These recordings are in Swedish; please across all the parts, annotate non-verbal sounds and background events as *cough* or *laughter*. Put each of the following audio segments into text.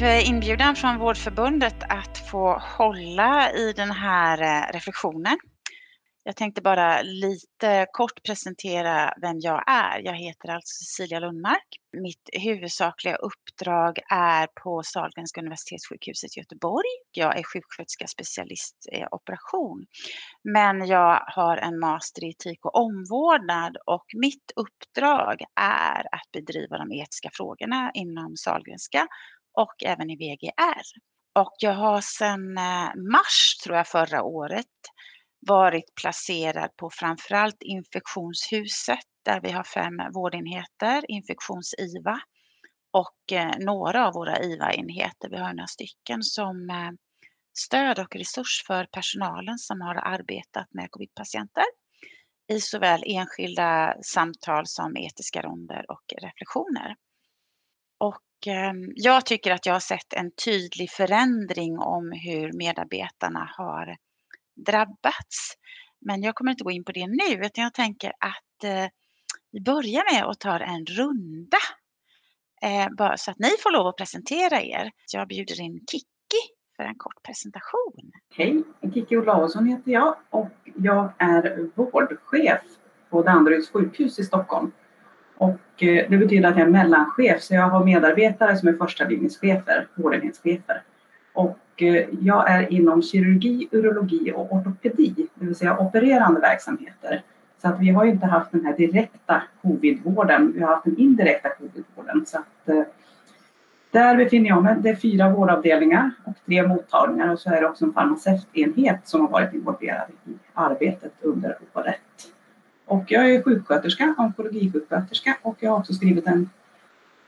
För inbjudan från Vårdförbundet att få hålla i den här eh, reflektionen. Jag tänkte bara lite kort presentera vem jag är. Jag heter alltså Cecilia Lundmark. Mitt huvudsakliga uppdrag är på Sahlgrenska universitetssjukhuset i Göteborg. Jag är sjuksköterska specialist i operation. Men jag har en master i etik och omvårdnad och mitt uppdrag är att bedriva de etiska frågorna inom Sahlgrenska och även i VGR. Och jag har sedan eh, mars, tror jag, förra året varit placerad på framförallt infektionshuset där vi har fem vårdenheter, infektions-IVA och eh, några av våra IVA-enheter, vi har några stycken, som eh, stöd och resurs för personalen som har arbetat med covidpatienter i såväl enskilda samtal som etiska ronder och reflektioner. Och Ehm, jag tycker att jag har sett en tydlig förändring om hur medarbetarna har drabbats. Men jag kommer inte gå in på det nu, utan jag tänker att eh, vi börjar med att ta en runda. Eh, Bara så att ni får lov att presentera er. Jag bjuder in Kikki för en kort presentation. Hej, Kikki Olausson heter jag och jag är vårdchef på Danderyds sjukhus i Stockholm. Och eh, det betyder att jag är mellanchef, så jag har medarbetare som är första linjeschefer, vårdenhetschefer. Och eh, jag är inom kirurgi, urologi och ortopedi, det vill säga opererande verksamheter. Så att vi har inte haft den här direkta covidvården, vi har haft den indirekta covidvården. Så att, eh, där befinner jag mig. Det är fyra vårdavdelningar och tre mottagningar och så är det också en farmaceutenhet som har varit involverad i arbetet under året. Och jag är sjuksköterska, onkologisjuksköterska och jag har också skrivit en,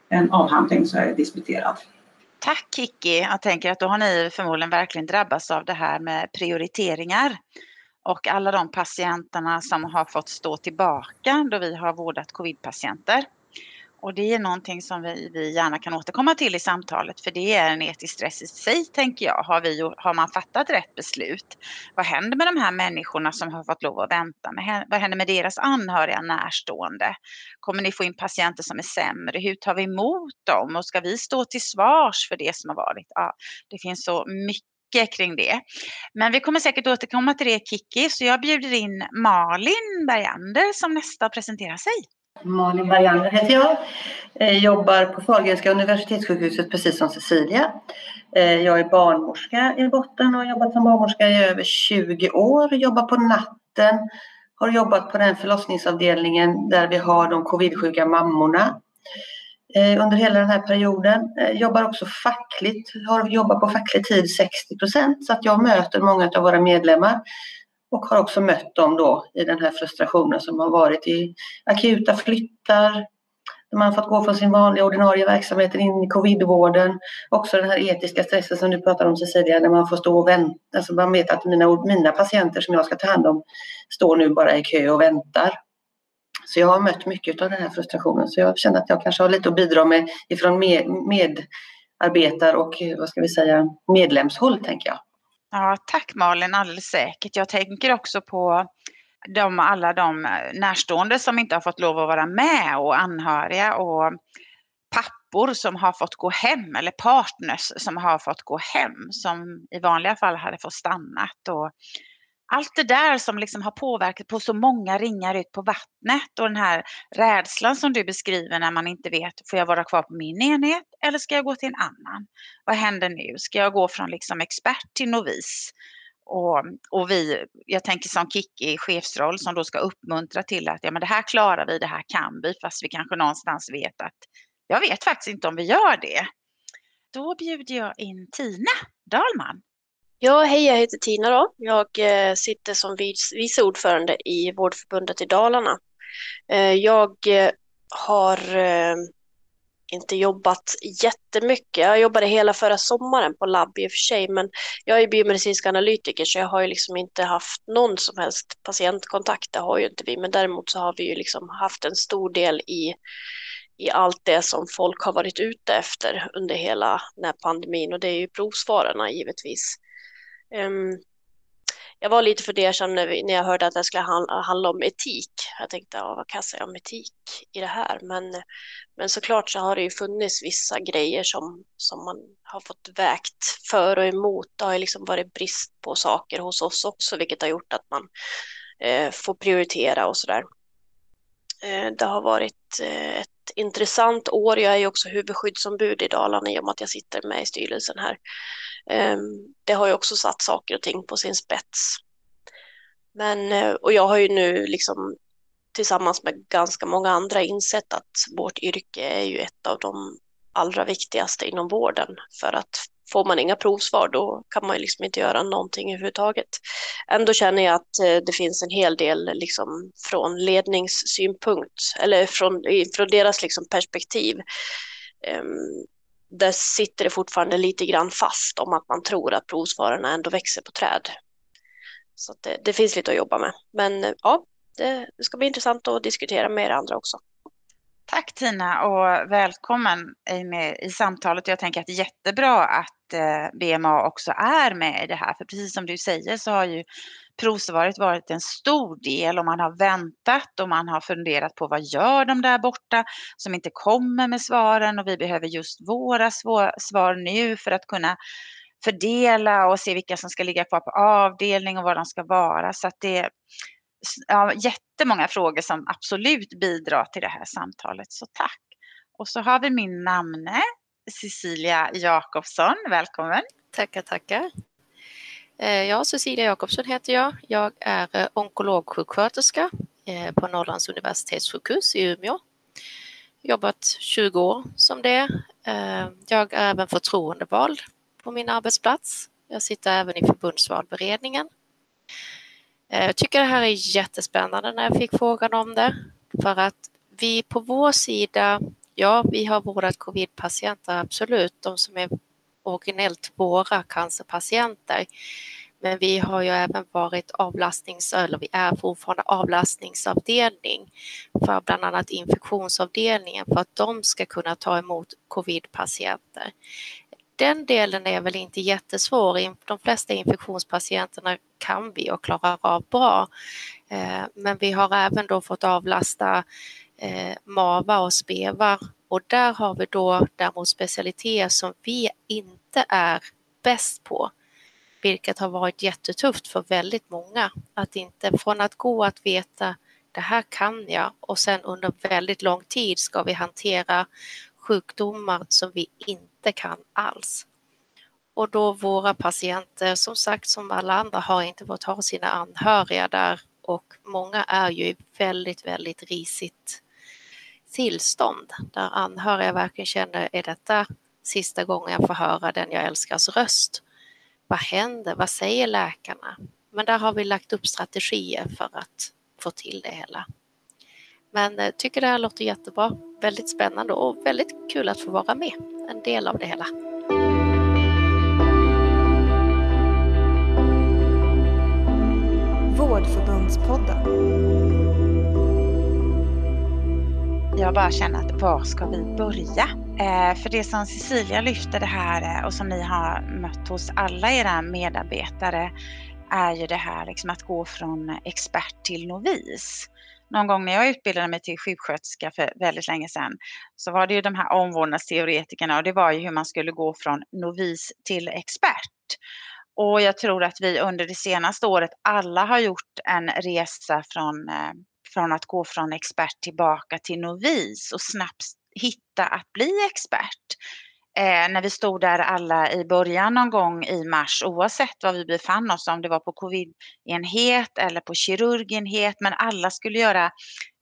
en avhandling så jag är disputerad. Tack Kiki. Jag tänker att då har ni förmodligen verkligen drabbats av det här med prioriteringar. Och alla de patienterna som har fått stå tillbaka då vi har vårdat covidpatienter. Och det är någonting som vi, vi gärna kan återkomma till i samtalet för det är en etisk stress i sig tänker jag. Har, vi, har man fattat rätt beslut? Vad händer med de här människorna som har fått lov att vänta? Vad händer med deras anhöriga närstående? Kommer ni få in patienter som är sämre? Hur tar vi emot dem? Och ska vi stå till svars för det som har varit? Ja, det finns så mycket kring det. Men vi kommer säkert återkomma till det Kiki, så jag bjuder in Malin Bergander som nästa presenterar sig. Malin Bergander heter jag. jag. Jobbar på Sahlgrenska universitetssjukhuset precis som Cecilia. Eh, jag är barnmorska i botten och har jobbat som barnmorska i över 20 år. Jobbar på natten. Har jobbat på den förlossningsavdelningen där vi har de covidsjuka mammorna eh, under hela den här perioden. Jobbar också fackligt, har jobbat på facklig tid 60 procent så att jag möter många av våra medlemmar och har också mött dem då i den här frustrationen som har varit i akuta flyttar, där man fått gå från sin vanliga ordinarie verksamhet in i covidvården. Också den här etiska stressen som du pratar om Cecilia, när man får stå och vänta. Alltså man vet att mina, mina patienter som jag ska ta hand om står nu bara i kö och väntar. Så jag har mött mycket av den här frustrationen så jag känner att jag kanske har lite att bidra med ifrån med, medarbetar och vad ska vi säga medlemshåll tänker jag. Ja, tack Malin, alldeles säkert. Jag tänker också på de, alla de eh, närstående som inte har fått lov att vara med och anhöriga och pappor som har fått gå hem eller partners som har fått gå hem som i vanliga fall hade fått stannat. Och allt det där som liksom har påverkat på så många ringar ut på vattnet och den här rädslan som du beskriver när man inte vet, får jag vara kvar på min enhet eller ska jag gå till en annan? Vad händer nu? Ska jag gå från liksom expert till novis? Och, och vi, jag tänker som Kicki, i chefsroll som då ska uppmuntra till att ja, men det här klarar vi, det här kan vi, fast vi kanske någonstans vet att jag vet faktiskt inte om vi gör det. Då bjuder jag in Tina Dahlman. Ja, hej, jag heter Tina då. Jag eh, sitter som vice ordförande i Vårdförbundet i Dalarna. Eh, jag eh, har inte jobbat jättemycket. Jag jobbade hela förra sommaren på labb i och för sig, men jag är biomedicinsk analytiker så jag har ju liksom inte haft någon som helst patientkontakt. Det har ju inte vi, men däremot så har vi ju liksom haft en stor del i i allt det som folk har varit ute efter under hela den här pandemin och det är ju provsvararna givetvis. Um, jag var lite fundersam när, när jag hörde att det skulle handla, handla om etik. Jag tänkte, ja, vad kan jag säga om etik i det här? Men, men såklart så har det ju funnits vissa grejer som, som man har fått vägt för och emot. Det har ju liksom varit brist på saker hos oss också, vilket har gjort att man eh, får prioritera och sådär. Eh, det har varit eh, ett intressant år. Jag är ju också huvudskyddsombud i Dalarna i och med att jag sitter med i styrelsen här. Ehm, det har ju också satt saker och ting på sin spets. Men, eh, och jag har ju nu liksom tillsammans med ganska många andra insett att vårt yrke är ju ett av de allra viktigaste inom vården för att får man inga provsvar då kan man ju liksom inte göra någonting överhuvudtaget. Ändå känner jag att eh, det finns en hel del liksom från ledningssynpunkt eller från, från deras liksom perspektiv Um, där sitter det fortfarande lite grann fast om att man tror att provsvararna ändå växer på träd. Så det, det, finns lite att jobba med. Men eh, ja, det, det ska bli intressant att diskutera med er andra också. Tack Tina och välkommen med i samtalet. Jag tänker att det är jättebra att eh, BMA också är med i det här. För precis som du säger så har ju provsvaret varit en stor del och man har väntat och man har funderat på vad gör de där borta som inte kommer med svaren och vi behöver just våra svar nu för att kunna fördela och se vilka som ska ligga kvar på avdelning och var de ska vara. Så att det ja, jättemånga frågor som absolut bidrar till det här samtalet, så tack. Och så har vi min namne, Cecilia Jakobsson, välkommen. Tackar, tackar. Eh, ja, Cecilia Jakobsson heter jag. Jag är eh, onkologsjuksköterska eh, på Norrlands universitetssjukhus i Umeå. Jobbat 20 år som det. Jag är även förtroendevald på min arbetsplats. Jag sitter även i förbundsvalberedningen Eh, jag tycker det här är jättespännande när jag fick frågan om det. För att vi på vår sida, ja, vi har vårdat covidpatienter, absolut, de som är originellt våra cancerpatienter. Men vi har ju även varit avlastnings, eller vi är fortfarande avlastningsavdelning för bland annat infektionsavdelningen för att de ska kunna ta emot covidpatienter den delen är väl inte jättesvår. De flesta infektionspatienterna kan vi och klarar av bra. Eh, men vi har även då fått avlasta eh, MAVA och SPEVAR och där har vi då däremot specialiteter som vi inte är bäst på. Vilket har varit jättetufft för väldigt många. Att inte från att gå att veta det här kan jag och sen under väldigt lång tid ska vi hantera sjukdomar som vi inte kan alls. Och då våra patienter, som sagt som alla andra, har inte fått ha sina anhöriga där och många är ju i väldigt, väldigt risigt tillstånd där anhöriga verkligen känner, är detta sista gången jag får höra den jag älskars röst? Vad händer? Vad säger läkarna? Men där har vi lagt upp strategier för att få till det hela. Men jag tycker det här låter jättebra, väldigt spännande och väldigt kul att få vara med, en del av det hela. Vårdförbundspodden. Jag bara känner att var ska vi börja? Eh, för det som Cecilia lyfter det här eh, och som ni har mött hos alla era medarbetare är ju det här liksom att gå från expert till novis någon gång när jag utbildade mig till sjuksköterska för väldigt länge sedan så var det ju de här omvårdnadsteoretikerna och det var ju hur man skulle gå från novis till expert. Och jag tror att vi under det senaste året alla har gjort en resa från, eh, från att gå från expert tillbaka till novis och snabbt hitta att bli expert eh, när vi stod där alla i början någon gång i mars, oavsett var vi befann oss, om det var på covid-enhet eller på kirurgenhet, men alla skulle göra,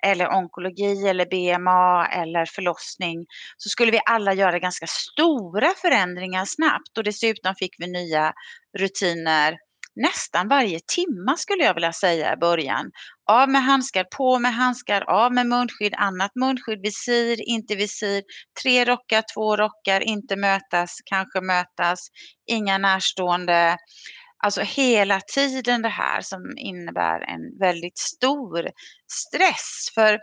eller onkologi eller BMA eller förlossning, så skulle vi alla göra ganska stora förändringar snabbt. Och dessutom fick vi nya rutiner nästan varje timma skulle jag vilja säga i början. Av med handskar, på med handskar, av med munskydd, annat munskydd, visir, inte visir, tre rockar, två rockar, inte mötas, kanske mötas, inga närstående. Alltså hela tiden det här som innebär en väldigt stor stress. För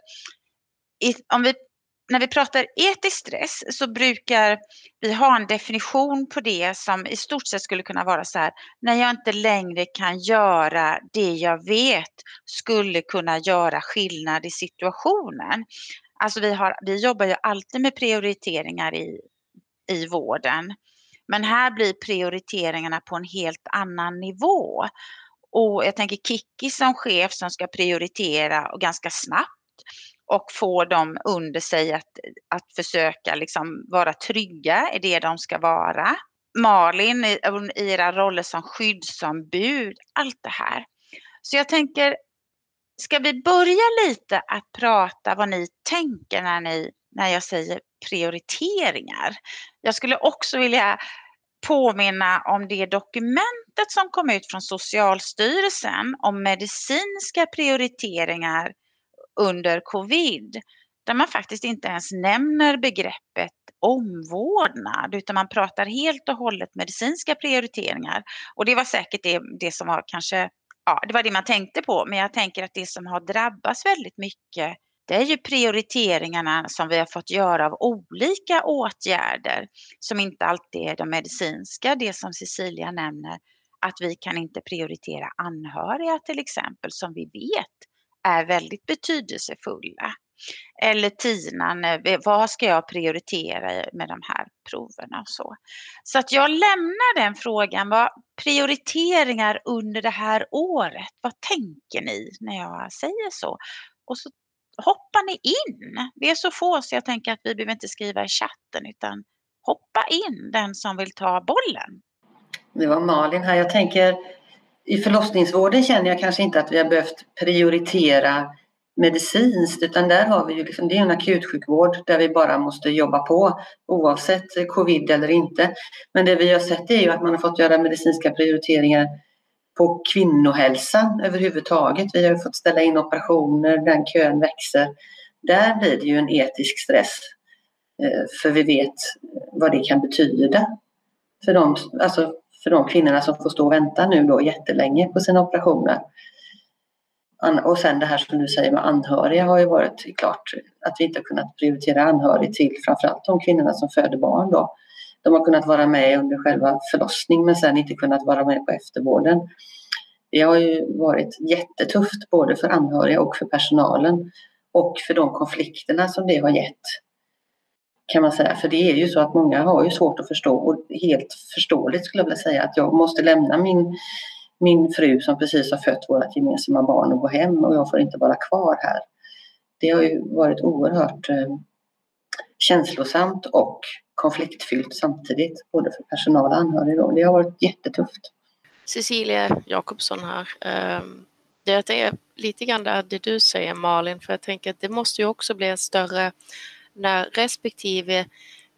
om vi när vi pratar etisk stress så brukar vi ha en definition på det som i stort sett skulle kunna vara så här, när jag inte längre kan göra det jag vet skulle kunna göra skillnad i situationen. Alltså vi, har, vi jobbar ju alltid med prioriteringar i, i vården. Men här blir prioriteringarna på en helt annan nivå. Och jag tänker Kicki som chef som ska prioritera och ganska snabbt och få dem under sig att, att försöka liksom vara trygga i det de ska vara. Malin i, i era roller som skyddsombud, allt det här. Så jag tänker, ska vi börja lite att prata vad ni tänker när, ni, när jag säger prioriteringar? Jag skulle också vilja påminna om det dokumentet som kom ut från Socialstyrelsen om medicinska prioriteringar under covid, där man faktiskt inte ens nämner begreppet omvårdnad, utan man pratar helt och hållet medicinska prioriteringar. Och det var säkert det, det som var kanske, ja, det var det man tänkte på, men jag tänker att det som har drabbats väldigt mycket det är ju prioriteringarna som vi har fått göra av olika åtgärder som inte alltid är de medicinska, det som Cecilia nämner, att vi kan inte prioritera anhöriga till exempel, som vi vet är väldigt betydelsefulla. Eller Tinan, vad ska jag prioritera med de här proverna och så. Så att jag lämnar den frågan, vad prioriteringar under det här året, vad tänker ni när jag säger så? Och så hoppar ni in. Vi är så få så jag tänker att vi behöver inte skriva i chatten utan hoppa in den som vill ta bollen. Det var Malin här. Jag tänker i förlossningsvården känner jag kanske inte att vi har behövt prioritera medicinskt utan där har vi ju liksom, det är en akutsjukvård där vi bara måste jobba på oavsett covid eller inte. Men det vi har sett är ju att man har fått göra medicinska prioriteringar på kvinnohälsan överhuvudtaget. Vi har fått ställa in operationer, den kön växer. Där blir det ju en etisk stress eh, för vi vet vad det kan betyda för de, alltså för de kvinnorna som får stå och vänta nu då jättelänge på sina operationer. Och sen det här som du säger med anhöriga har ju varit klart att vi inte har kunnat prioritera anhörig till framförallt de kvinnorna som föder barn då. De har kunnat vara med under själva förlossningen men sen inte kunnat vara med på eftervården. Det har ju varit jättetufft både för anhöriga och för personalen och för de konflikterna som det har gett. Kan man säga. För det är ju så att många har ju svårt att förstå och helt förståeligt skulle jag vilja säga att jag måste lämna min, min fru som precis har fött vårt gemensamma barn och gå hem och jag får inte vara kvar här. Det har ju varit oerhört eh, känslosamt och konfliktfyllt samtidigt, både för personal och anhöriga. Det har varit jättetufft. Cecilia Jakobsson här. Ehm, det är lite grann det du säger Malin, för jag tänker att det måste ju också bli en större, när respektive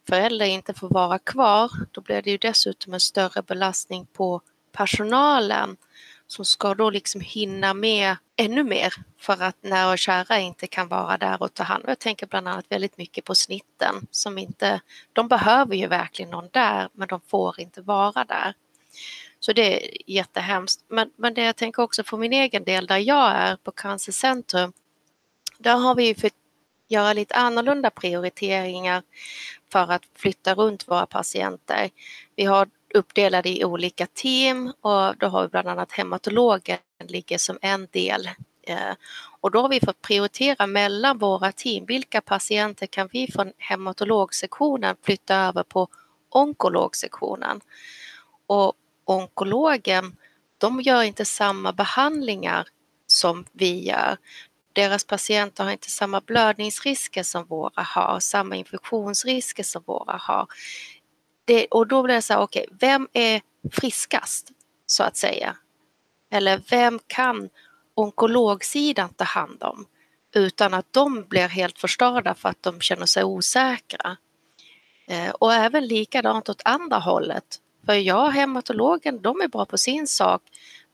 förälder inte får vara kvar, då blir det ju dessutom en större belastning på personalen som ska då liksom hinna med ännu mer för att nära och kära inte kan vara där och ta hand om. Jag tänker bland annat väldigt mycket på snitten som inte, de behöver ju verkligen någon där men de får inte vara där. Så det är jättehemskt. Men, men det jag tänker också för min egen del där jag är på Cancercentrum, där har vi för göra lite annorlunda prioriteringar för att flytta runt våra patienter. Vi har uppdelade i olika team och då har vi bland annat hematologen ligger som en del. Eh, och då har vi fått prioritera mellan våra team. Vilka patienter kan vi från hematologsektionen flytta över på onkologsektionen? Och onkologen, de gör inte samma behandlingar som vi gör. Deras patienter har inte samma blödningsrisker som våra har, samma infektionsrisker som våra har. Det, och då blir det så här, okej, okay, vem är friskast så att säga? Eller vem kan onkologsidan ta hand om utan att de blir helt förstörda för att de känner sig osäkra? Eh, och även likadant åt andra hållet. För jag hematologen, de är bra på sin sak.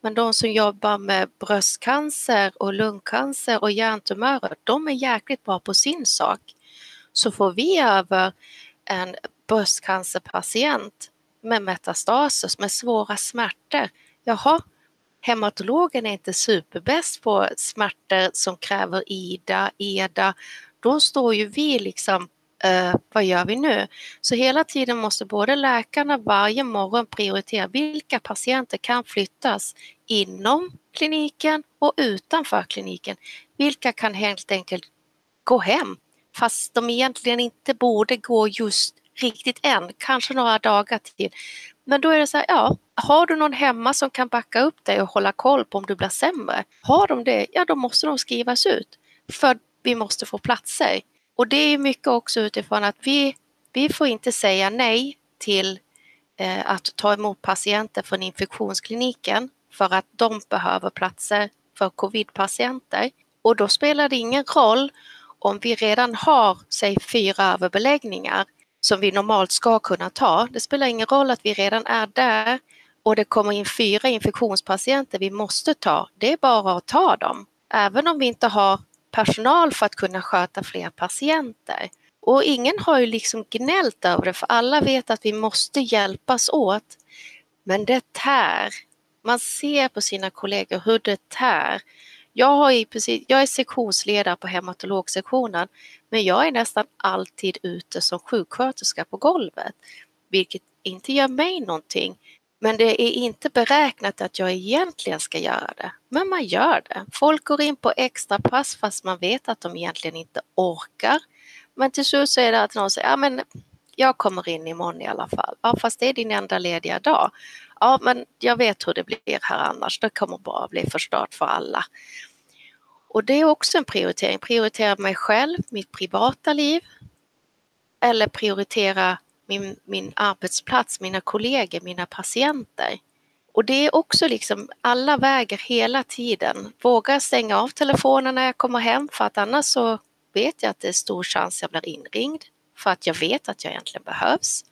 Men de som jobbar med bröstcancer och lungcancer och hjärntumörer, de är jäkligt bra på sin sak. Så får vi över en bröstcancerpatient med metastaser, med svåra smärtor. Jaha, hematologen är inte superbäst på smärtor som kräver IDA, EDA. då står ju vi liksom eh, vad gör vi nu? Så hela tiden måste både läkarna varje morgon prioritera vilka patienter kan flyttas inom kliniken och utanför kliniken. Vilka kan helt enkelt gå hem fast de egentligen inte borde gå just riktigt än, kanske några dagar till. Men då är det så här, ja, har du någon hemma som kan backa upp dig och hålla koll på om du blir sämre? Har de det, ja då måste de skrivas ut. För vi måste få platser. Och det är mycket också utifrån att vi, vi får inte säga nej till eh, att ta emot patienter från infektionskliniken för att de behöver platser för covidpatienter. Och då spelar det ingen roll om vi redan har, säg fyra överbeläggningar som vi normalt ska kunna ta. Det spelar ingen roll att vi redan är där och det kommer in fyra infektionspatienter vi måste ta. Det är bara att ta dem. Även om vi inte har personal för att kunna sköta fler patienter. Och ingen har ju liksom gnällt över det för alla vet att vi måste hjälpas åt. Men det tär. Man ser på sina kollegor hur det tär. Jag, har i precis, jag är sektionsledare på hematologsektionen men jag är nästan alltid ute som sjuksköterska på golvet vilket inte gör mig någonting. Men det är inte beräknat att jag egentligen ska göra det. Men man gör det. Folk går in på extra pass fast man vet att de egentligen inte orkar. Men till slut så är det att någon säger, ja men jag kommer in imorgon i alla fall. Ja fast det är din enda lediga dag. Ja men jag vet hur det blir här annars. Det kommer bara bli förstört för alla. Och det är också en prioritering. Prioritera mig själv, mitt privata liv. Eller prioritera min, min arbetsplats, mina kollegor, mina patienter. Och det är också liksom, alla väger hela tiden. Våga stänga av telefonen när jag kommer hem för att annars så vet jag att det är stor chans jag blir inringd för att jag vet att jag egentligen behövs.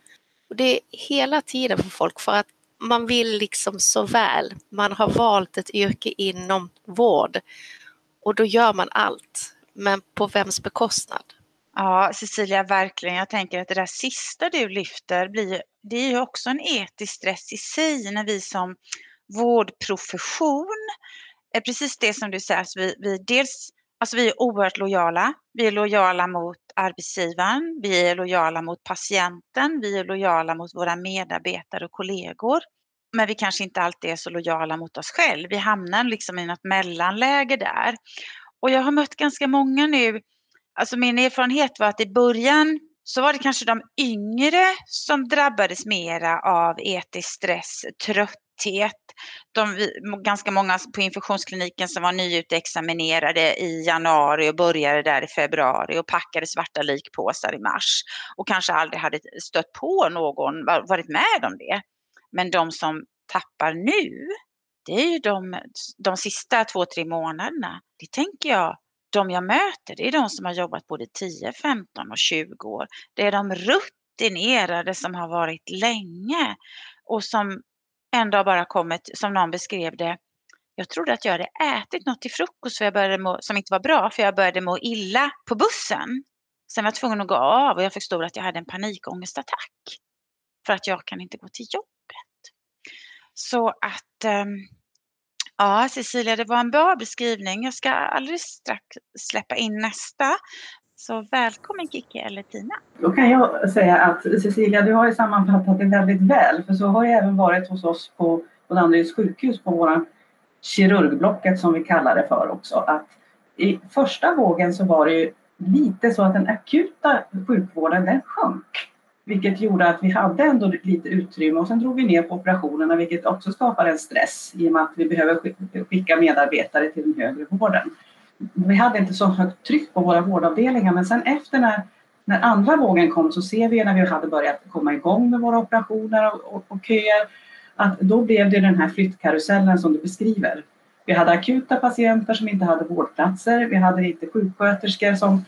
Och det är hela tiden för folk för att man vill liksom så väl. Man har valt ett yrke inom vård och då gör man allt. Men på vems bekostnad? Ja, Cecilia, verkligen. Jag tänker att det där sista du lyfter, blir, det är ju också en etisk stress i sig när vi som vårdprofession, är precis det som du säger, alltså vi, vi, dels, alltså vi är oerhört lojala. Vi är lojala mot arbetsgivaren, vi är lojala mot patienten, vi är lojala mot våra medarbetare och kollegor. Men vi kanske inte alltid är så lojala mot oss själva. Vi hamnar liksom i något mellanläge där. Och jag har mött ganska många nu alltså min erfarenhet var att i början så var det kanske de yngre som drabbades mera av etisk stress, trötthet. De, ganska många på infektionskliniken som var nyutexaminerade i januari och började där i februari och packade svarta likpåsar i mars och kanske aldrig hade stött på någon, varit med om det. Men de som tappar nu, det är ju de, de sista två, tre månaderna. Det tänker jag de jag möter, det är de som har jobbat både 10, 15 och 20 år. Det är de rutinerade som har varit länge och som en dag bara kommit, som någon beskrev det, jag trodde att jag hade ätit något till frukost för jag började må, som inte var bra, för jag började må illa på bussen. Sen var jag tvungen att gå av och jag förstod att jag hade en panikångestattack. För att jag kan inte gå till jobbet. Så att ehm, Ja, Cecilia, det var en bra beskrivning. Jag ska alldeles strax släppa in nästa. Så välkommen Kicki eller Tina. Då kan jag säga att Cecilia, du har ju sammanfattat det väldigt väl. För så har jag även varit hos oss på, på Danderyds sjukhus på våran kirurgblocket som vi kallar det för också. Att I första vågen så var det ju lite så att den akuta sjukvården den sjönk. Vilket gjorde att vi hade ändå lite utrymme och sen drog vi ner på operationerna vilket också skapar en stress i och med att vi behöver skicka medarbetare till den högre vården. Vi hade inte så högt tryck på våra vårdavdelningar men sen efter när, när andra vågen kom så ser vi när vi hade börjat komma igång med våra operationer och, och, och köer att då blev det den här flyttkarusellen som du beskriver. Vi hade akuta patienter som inte hade vårdplatser, vi hade inte sjuksköterskor som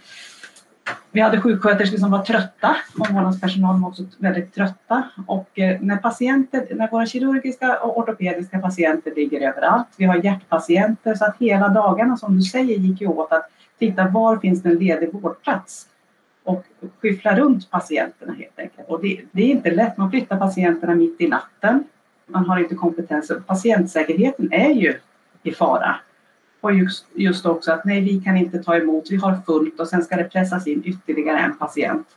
vi hade sjuksköterskor som var trötta, omvårdnadspersonal var också väldigt trötta. Och eh, när patienter, när våra kirurgiska och ortopediska patienter ligger överallt, vi har hjärtpatienter så att hela dagarna som du säger gick ju åt att titta var finns det en ledig vårdplats? Och skyffla runt patienterna helt enkelt. Och det, det är inte lätt, man flyttar patienterna mitt i natten, man har inte kompetens. Patientsäkerheten är ju i fara. Och just, just också att nej, vi kan inte ta emot, vi har fullt och sen ska det pressas in ytterligare en patient.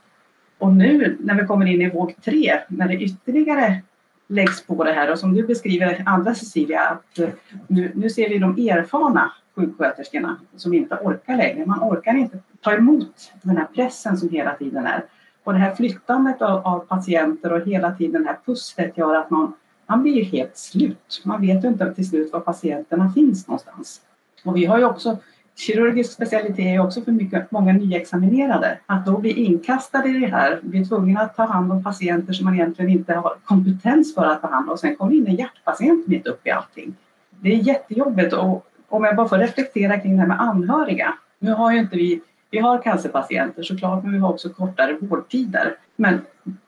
Och nu när vi kommer in i våg tre, när det ytterligare läggs på det här och som du beskriver, andra Cecilia, att eh, nu, nu ser vi de erfarna sjuksköterskorna som inte orkar längre. Man orkar inte ta emot den här pressen som hela tiden är. Och det här flyttandet av, av patienter och hela tiden det här pusslet gör att man, man blir helt slut. Man vet ju inte till slut var patienterna finns någonstans. Och vi har ju också kirurgisk specialitet är också för mycket, många nyexaminerade. Att då bli inkastade i det här, bli tvungen att ta hand om patienter som man egentligen inte har kompetens för att behandla och sen kommer in en hjärtpatient mitt upp i allting. Det är jättejobbigt och om jag bara får reflektera kring det här med anhöriga. Nu har ju inte vi, vi har cancerpatienter såklart men vi har också kortare vårdtider. Men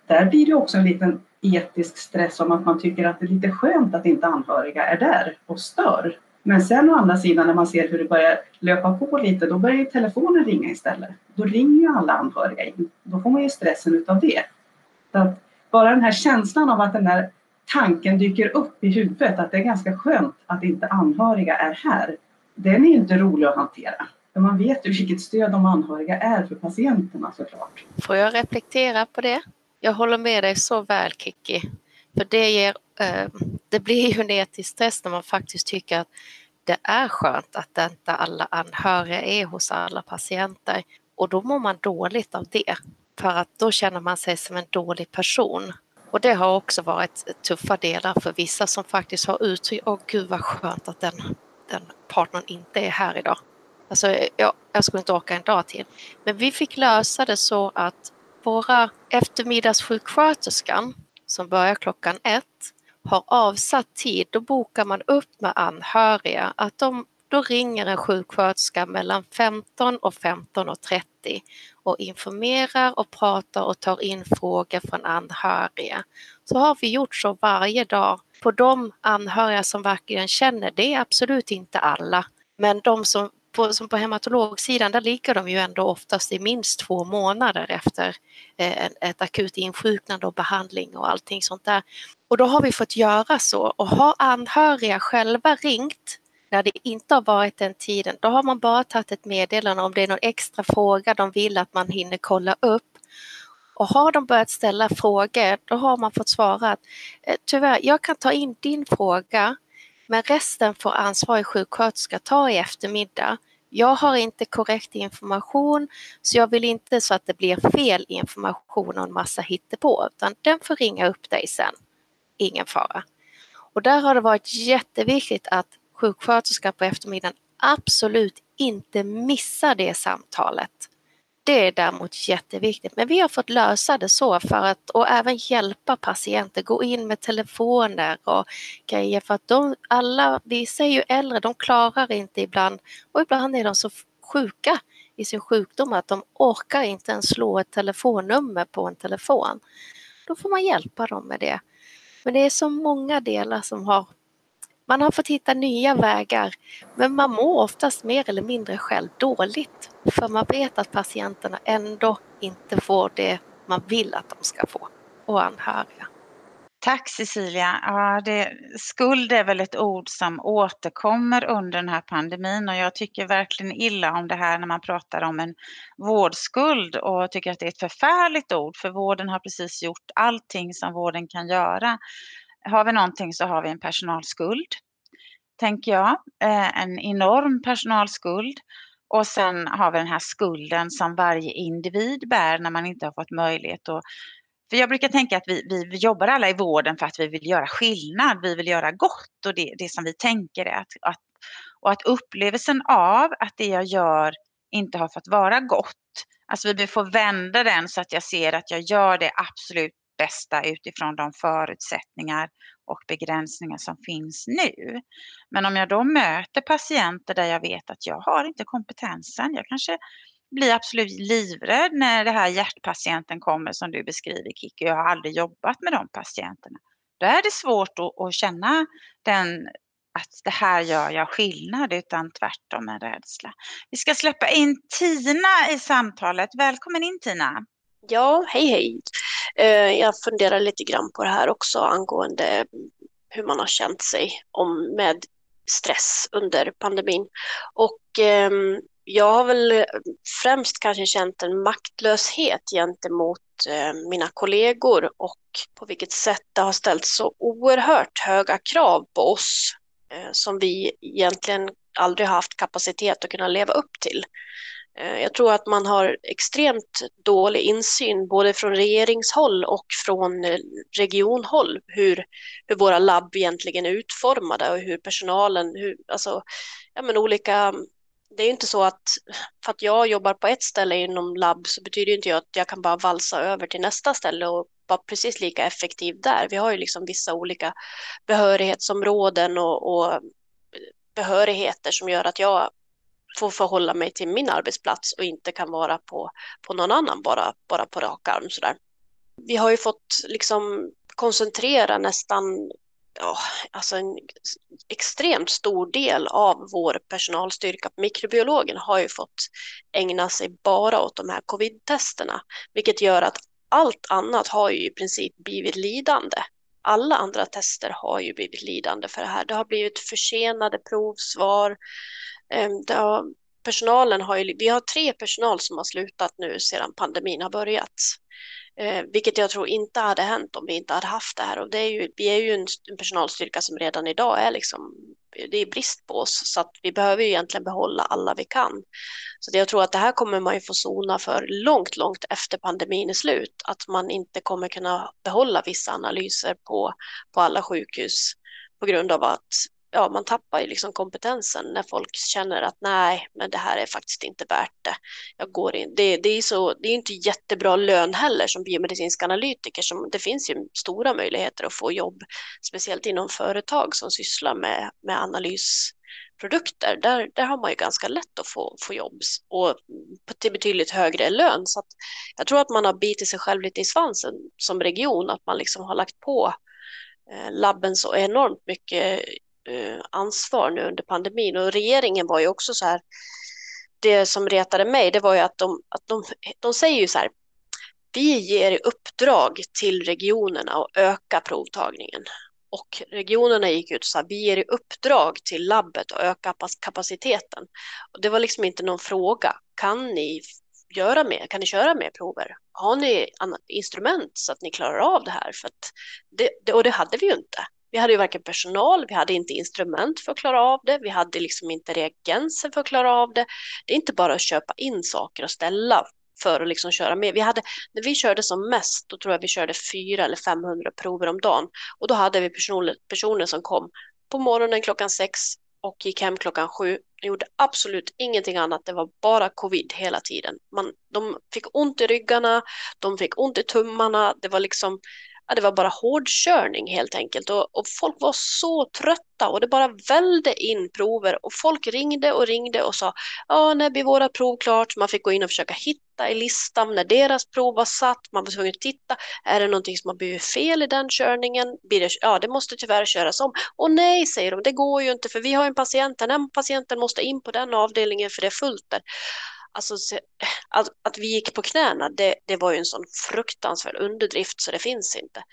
där blir det också en liten etisk stress om att man tycker att det är lite skönt att inte anhöriga är där och stör. Men sen å andra sidan när man ser hur det börjar löpa på lite, då börjar ju telefonen ringa istället. Då ringer ju alla anhöriga in. Då får man ju stressen utav det. Så att bara den här känslan av att den där tanken dyker upp i huvudet, att det är ganska skönt att inte anhöriga är här. Den är inte rolig att hantera. För man vet ju vilket stöd de anhöriga är för patienterna såklart. Får jag reflektera på det? Jag håller med dig så väl Kiki. För det ger eh, det blir ju ner till stress när man faktiskt tycker att det är skönt att inte alla anhöriga är hos alla patienter och då mår man dåligt av det för att då känner man sig som en dålig person. Och det har också varit tuffa delar för vissa som faktiskt har uttryckt, åh gud vad skönt att den, den partnern inte är här idag. Alltså jag, jag skulle inte orka en dag till. Men vi fick lösa det så att våra eftermiddagssjuksköterskan som börjar klockan ett har avsatt tid, då bokar man upp med anhöriga att de, då ringer en sjuksköterska mellan 15 och 15.30 och, och informerar och pratar och tar in frågor från anhöriga. Så har vi gjort så varje dag på de anhöriga som verkligen känner, det är absolut inte alla, men de som på, som på hematologsidan, där ligger de ju ändå oftast i minst två månader efter eh, ett akut insjuknande och behandling och allting sånt där. Och då har vi fått göra så och har anhöriga själva ringt när det inte har varit den tiden, då har man bara tagit ett meddelande om det är någon extra fråga de vill att man hinner kolla upp. Och har de börjat ställa frågor, då har man fått svara att eh, tyvärr, jag kan ta in din fråga, men resten får ansvarig sjuksköterska ta i eftermiddag. Jag har inte korrekt information så jag vill inte så att det blir fel information och en massa hittepå utan den får ringa upp dig sen. Ingen fara. Och där har det varit jätteviktigt att sjuksköterskan på eftermiddagen absolut inte missar det samtalet. Det är däremot jätteviktigt, men vi har fått lösa det så för att och även hjälpa patienter, gå in med telefoner och grejer för att de alla, vissa är ju äldre, de klarar inte ibland och ibland är de så sjuka i sin sjukdom att de orkar inte ens slå ett telefonnummer på en telefon. Då får man hjälpa dem med det. Men det är så många delar som har man har fått hitta nya vägar men man mår oftast mer eller mindre själv dåligt för man vet att patienterna ändå inte får det man vill att de ska få och anhöriga. Tack Cecilia. Ja, det, skuld är väl ett ord som återkommer under den här pandemin och jag tycker verkligen illa om det här när man pratar om en vårdskuld och tycker att det är ett förfärligt ord för vården har precis gjort allting som vården kan göra. Har vi någonting så har vi en personalskuld, tänker jag. Eh, en enorm personalskuld. Och sen har vi den här skulden som varje individ bär när man inte har fått möjlighet att för jag brukar tänka att vi, vi, vi jobbar alla i vården för att vi vill göra skillnad, vi vill göra gott och det, det som vi tänker är att, att, och att upplevelsen av att det jag gör inte har fått vara gott, alltså vi får vända den så att jag ser att jag gör det absolut bästa utifrån de förutsättningar och begränsningar som finns nu. Men om jag då möter patienter där jag vet att jag har inte kompetensen, jag kanske blir absolut livrädd när det här hjärtpatienten kommer som du beskriver Kiki. Jag har aldrig jobbat med de patienterna. Då är det svårt att, att känna den, att det här gör jag skillnad utan tvärtom en rädsla. Vi ska släppa in Tina i samtalet. Välkommen in Tina. Ja, hej hej. Eh, jag funderar lite grann på det här också angående hur man har känt sig om med stress under pandemin. Och eh, jag har väl främst kanske känt en maktlöshet gentemot eh, mina kollegor och på vilket sätt det har ställt så oerhört höga krav på oss eh, som vi egentligen aldrig haft kapacitet att kunna leva upp till. Eh, jag tror att man har extremt dålig insyn både från regeringshåll och från eh, regionhåll hur, hur våra labb egentligen är utformade och hur personalen, hur, alltså, ja, men olika det är inte så att för att jag jobbar på ett ställe inom labb så betyder inte att jag kan bara valsa över till nästa ställe och vara precis lika effektiv där. Vi har ju liksom vissa olika behörighetsområden och, och eh, behörigheter som gör att jag får förhålla mig till min arbetsplats och inte kan vara på, på någon annan bara, bara på rak arm sådär. Vi har ju fått liksom koncentrera nästan ja, alltså en extremt stor del av vår personalstyrka på mikrobiologen har ju fått ägna sig bara åt de här covid-testerna, vilket gör att allt annat har ju i princip blivit lidande. Alla andra tester har ju blivit lidande för det här. Det har blivit försenade provsvar. Ehm, har, personalen har ju, vi har tre personal som har slutat nu sedan pandemin har börjat. Eh, vilket jag tror inte hade hänt om vi inte hade haft det här. Och det är ju, vi är ju en, en personalstyrka som redan idag är liksom, det är brist på oss. Så att vi behöver ju egentligen behålla alla vi kan. Så jag tror att det här kommer man ju få sona för långt, långt efter pandemin är slut. Att man inte kommer kunna behålla vissa analyser på, på alla sjukhus på grund av att ja, man tappar ju liksom kompetensen när folk känner att nej, men det här är faktiskt inte värt det. Jag går in. Det, det, är, så, det är inte jättebra lön heller som biomedicinsk analytiker. Som, det finns ju stora möjligheter att få jobb, speciellt inom företag som sysslar med, med analysprodukter. Där, där har man ju ganska lätt att få, få jobb och till betydligt högre lön. Så jag tror att man har bitit sig själv lite i svansen som region, att man liksom har lagt på eh, labben så enormt mycket Eh, ansvar nu under pandemin och regeringen var ju också så här. Det som retade mig, det var ju att de, att de, de säger ju så här. Vi ger uppdrag till regionerna att öka provtagningen och regionerna gick ut och sa vi ger i uppdrag till labbet att öka kapaciteten. Och det var liksom inte någon fråga. Kan ni göra mer? Kan ni köra mer prover? Har ni instrument så att ni klarar av det här? För det, och det hade vi ju inte. Vi hade ju varken personal, vi hade inte instrument för att klara av det, vi hade liksom inte reagenser för att klara av det. Det är inte bara att köpa in saker och ställa för att liksom köra med. Vi hade, när vi körde som mest, då tror jag vi körde 400 eller 500 prover om dagen. Och då hade vi personer, personer som kom på morgonen klockan sex och gick hem klockan sju. De gjorde absolut ingenting annat, det var bara covid hela tiden. Man, de fick ont i ryggarna, de fick ont i tummarna, det var liksom ja, det var bara hårdkörning helt enkelt och, och, folk var så trötta och det bara välde in prover och folk ringde och ringde och sa ja, när blir våra prov klart? Man fick gå in och försöka hitta i listan när deras prov var satt. Man var tvungen att titta. Är det någonting som har blivit fel i den körningen? Blir det, ja, det måste tyvärr köras om. Och nej, säger de, det går ju inte för vi har en patient. Den patienten måste in på den avdelningen för det är fullt där. Alltså, att, att vi gick på knäna, det, det var ju en sån fruktansvärd underdrift så det finns inte.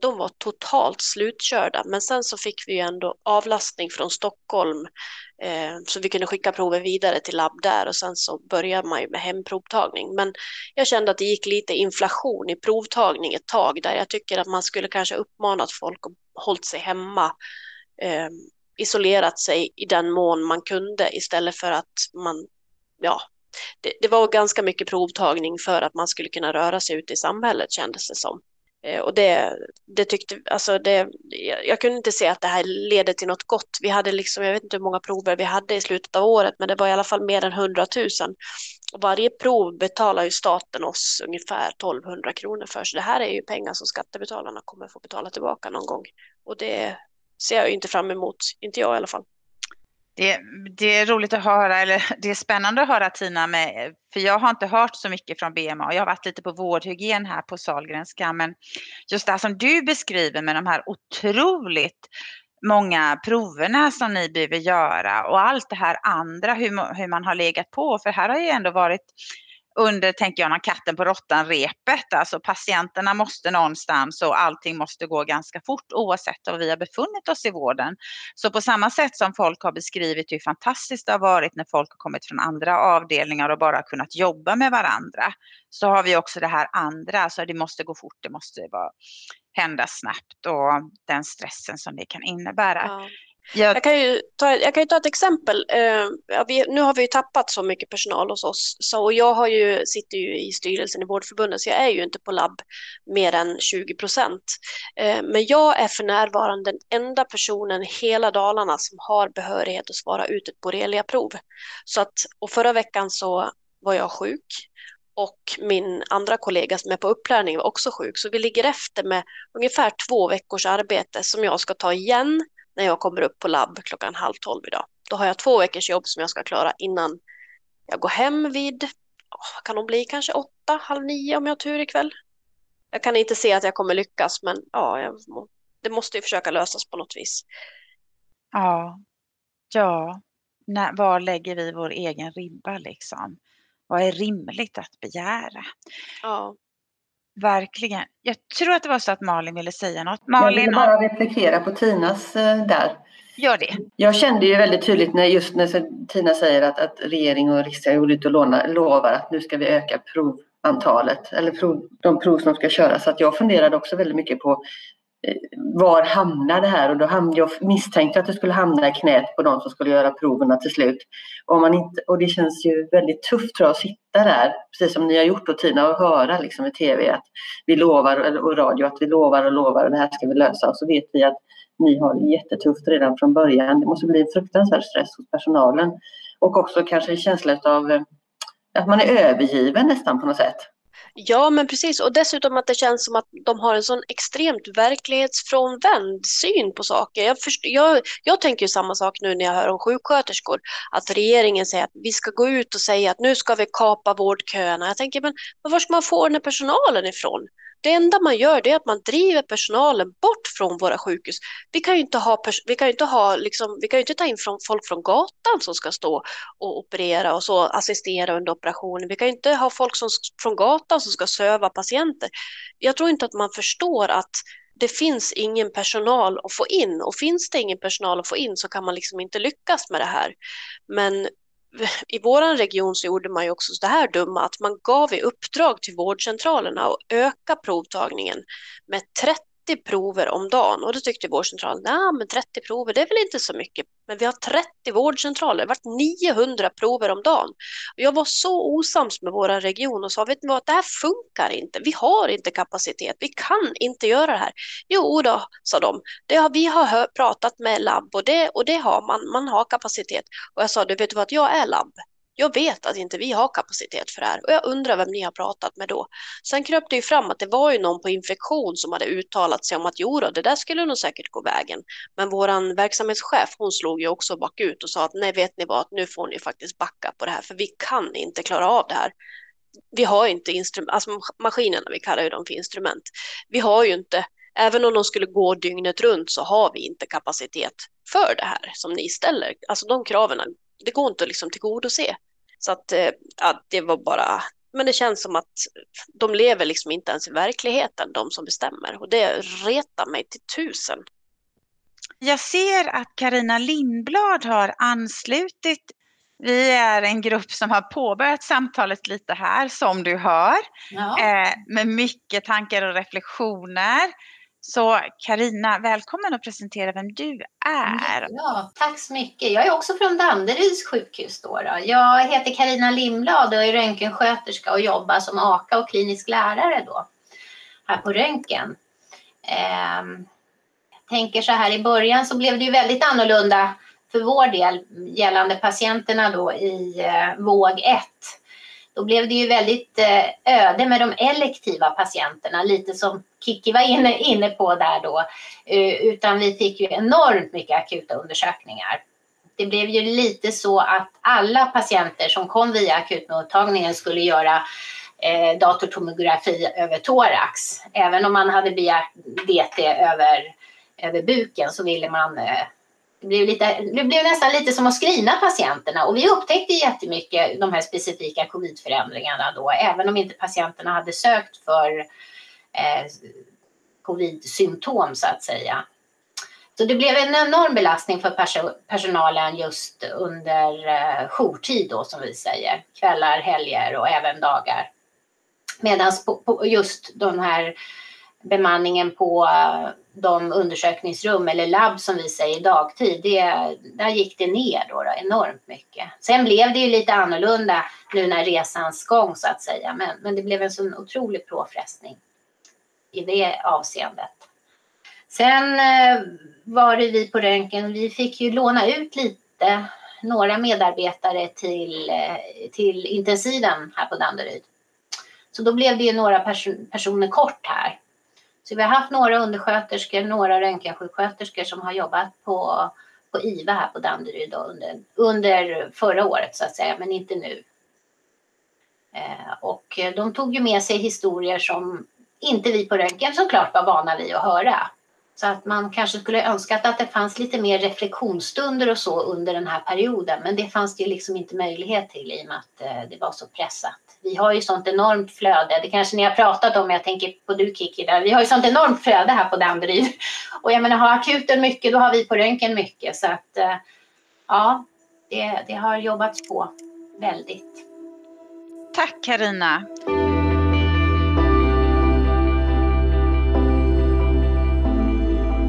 De var totalt slutkörda, men sen så fick vi ju ändå avlastning från Stockholm eh, så vi kunde skicka prover vidare till labb där och sen så började man ju med hemprovtagning. Men jag kände att det gick lite inflation i provtagning ett tag där jag tycker att man skulle kanske uppmanat folk att hålla sig hemma eh, isolerat sig i den mån man kunde istället för att man ja, det, det, var ganska mycket provtagning för att man skulle kunna röra sig ute i samhället kändes det som. Eh, och det, det tyckte, alltså det, jag kunde inte se att det här leder till något gott. Vi hade liksom, jag vet inte hur många prover vi hade i slutet av året, men det var i alla fall mer än 100 000. Och varje prov betalar ju staten oss ungefär 1200 kronor för, så det här är ju pengar som skattebetalarna kommer få betala tillbaka någon gång. Och det ser jag inte fram emot, inte jag i alla fall. Det, det, är roligt att höra, eller *laughs* det är spännande att höra Tina, med, för jag har inte hört så mycket från BMA. Jag har varit lite på vårdhygien här på Salgrenska, men just det här som du beskriver med de här otroligt många proverna som ni behöver göra och allt det här andra, hur, hur man har legat på. För här har ju ändå varit under, tänker jag, katten på råttan-repet. Alltså patienterna måste någonstans och allting måste gå ganska fort oavsett var vi har befunnit oss i vården. Så på samma sätt som folk har beskrivit hur fantastiskt det har varit när folk har kommit från andra avdelningar och bara kunnat jobba med varandra, så har vi också det här andra, alltså det måste gå fort, det måste vara, hända snabbt och den stressen som det kan innebära. Ja. Jag... Jag, kan ju ta, jag kan ju ta ett exempel. Uh, ja, vi, nu har vi ju tappat så mycket personal hos oss. Så, och jag har ju, sitter ju i styrelsen i Vårdförbundet så jag är ju inte på labb mer än 20 procent. Uh, men jag är för närvarande den enda personen i hela Dalarna som har behörighet att svara ut ett borreliaprov. Så att, och förra veckan så var jag sjuk och min andra kollega som är på upplärning var också sjuk. Så vi ligger efter med ungefär två veckors arbete som jag ska ta igen när jag kommer upp på labb klockan halv tolv idag. Då har jag två veckors jobb som jag ska klara innan jag går hem vid, kan de bli, kanske åtta, halv nio om jag har tur ikväll. Jag kan inte se att jag kommer lyckas, men ja, jag, det måste ju försöka lösas på något vis. Ja, ja. När, var lägger vi vår egen ribba liksom? Vad är rimligt att begära? Ja. Verkligen. Jag tror att det var så att Malin ville säga något. Malin, jag vill bara replikera på Tinas eh, där. Gör det. Jag kände ju väldigt tydligt när just när Tina säger att, att regering och riksdag går ut och låna, lovar att nu ska vi öka provantalet eller prov, de prov som ska köras. Så att jag funderade också väldigt mycket på var hamnar det här? Och då hamnade jag misstänkte att det skulle hamna i knät på de som skulle göra proverna till slut. Och, man inte, och det känns ju väldigt tufft tror jag, att sitta där, precis som ni har gjort och Tina, och höra liksom i tv att vi lovar, och radio att vi lovar och lovar och det här ska vi lösa. Och så vet vi att ni har det jättetufft redan från början. Det måste bli en fruktansvärd stress hos personalen. Och också kanske en känsla av eh, att man är övergiven nästan på något sätt. Ja, men precis. Och dessutom att det känns som att de har en sån extremt verklighetsfrånvänd syn på saker. Jag, först, jag, jag tänker ju samma sak nu när jag hör om sjuksköterskor. Att regeringen säger att vi ska gå ut och säga att nu ska vi kapa vårdköerna. Jag tänker, men, men var ska man få den här personalen ifrån? Det enda man gör är att man driver personalen bort från våra sjukhus. Vi kan ju inte, ha, vi kan inte, ha, liksom, vi kan inte ta in från, folk från gatan som ska stå och operera och så assistera under operationen. Vi kan inte ha folk som, från gatan som ska söva patienter. Jag tror inte att man förstår att det finns ingen personal att få in och finns det ingen personal att få in så kan man liksom inte lyckas med det här. Men i vår region så gjorde man ju också det här dumma att man gav i uppdrag till vårdcentralerna att öka provtagningen med 30 30 prover om dagen och då tyckte vårdcentralen, nej men 30 prover det är väl inte så mycket. Men vi har 30 vårdcentraler, det varit 900 prover om dagen. Jag var så osams med vår region och sa, vet ni vad, det här funkar inte. Vi har inte kapacitet, vi kan inte göra det här. Jo då, sa de, det har, vi har pratat med labb och det, och det har man, man har kapacitet. Och jag sa, du vet vad, jag är labb. Jag vet att inte vi har kapacitet för det här och jag undrar vem ni har pratat med då. Sen kröp det ju fram att det var ju någon på infektion som hade uttalat sig om att jo då, det där skulle nog säkert gå vägen. Men våran verksamhetschef, hon slog ju också bakut och sa att nej, vet ni vad, nu får ni faktiskt backa på det här, för vi kan inte klara av det här. Vi har inte instrument, alltså maskinerna, vi kallar ju dem för instrument. Vi har ju inte, även om de skulle gå dygnet runt så har vi inte kapacitet för det här som ni ställer. Alltså de kraven det går inte att liksom tillgodose. Så att eh, ja, det var bara, men det känns som att de lever liksom inte ens i verkligheten, de som bestämmer. Och det retar mig till tusen. Jag ser att Karina Lindblad har anslutit. Vi är en grupp som har påbörjat samtalet lite här, som du hör, ja. eh, med mycket tankar och reflektioner. Så Karina, välkommen att presentera vem du är. Ja, tack så mycket. Jag är också från Danderyds sjukhus. Då, då. Jag heter Karina Lindblad och är röntgensköterska och jobbar som AKA och klinisk lärare då, här på röntgen. Eh, jag tänker så här, i början så blev det ju väldigt annorlunda för vår del gällande patienterna då i eh, våg 1 då blev det ju väldigt eh, öde med de elektiva patienterna, lite som Kiki var inne, inne på där då. Eh, utan vi fick ju enormt mycket akuta undersökningar. Det blev ju lite så att alla patienter som kom via akutmottagningen skulle göra eh, datortomografi över thorax. Även om man hade begärt DT över, över buken så ville man det blev, lite, det blev nästan lite som att screena patienterna och vi upptäckte jättemycket de här specifika covidförändringarna då, även om inte patienterna hade sökt för eh, covid-symptom så att säga. Så det blev en enorm belastning för personalen just under eh, jourtid då som vi säger, kvällar, helger och även dagar. Medan just de här bemanningen på eh, de undersökningsrum eller labb som vi säger dagtid, det, där gick det ner då, då, enormt mycket. Sen blev det ju lite annorlunda nu när resans gång så att säga, men, men det blev en sån otrolig påfrestning i det avseendet. Sen eh, var det vi på röntgen, vi fick ju låna ut lite, några medarbetare till, eh, till intensiven här på Danderyd. Så då blev det ju några pers personer kort här. Så vi har haft några undersköterskor, några röntgensjuksköterskor som har jobbat på, på IVA här på Danderyd under, under förra året så att säga, men inte nu. Eh, och de tog ju med sig historier som inte vi på röntgen såklart var vana vid att höra. Så att man kanske skulle önskat att det fanns lite mer reflektionsstunder och så under den här perioden. Men det fanns det ju liksom inte möjlighet till i och med att eh, det var så pressat. Vi har ju sånt enormt flöde. Det kanske ni har pratat om, jag tänker på du Kiki där. Vi har ju sånt enormt flöde här på Danderyd. Och jag menar, har akuten mycket, då har vi på röntgen mycket. Så att eh, ja, det, det har jobbats på väldigt. Tack Karina.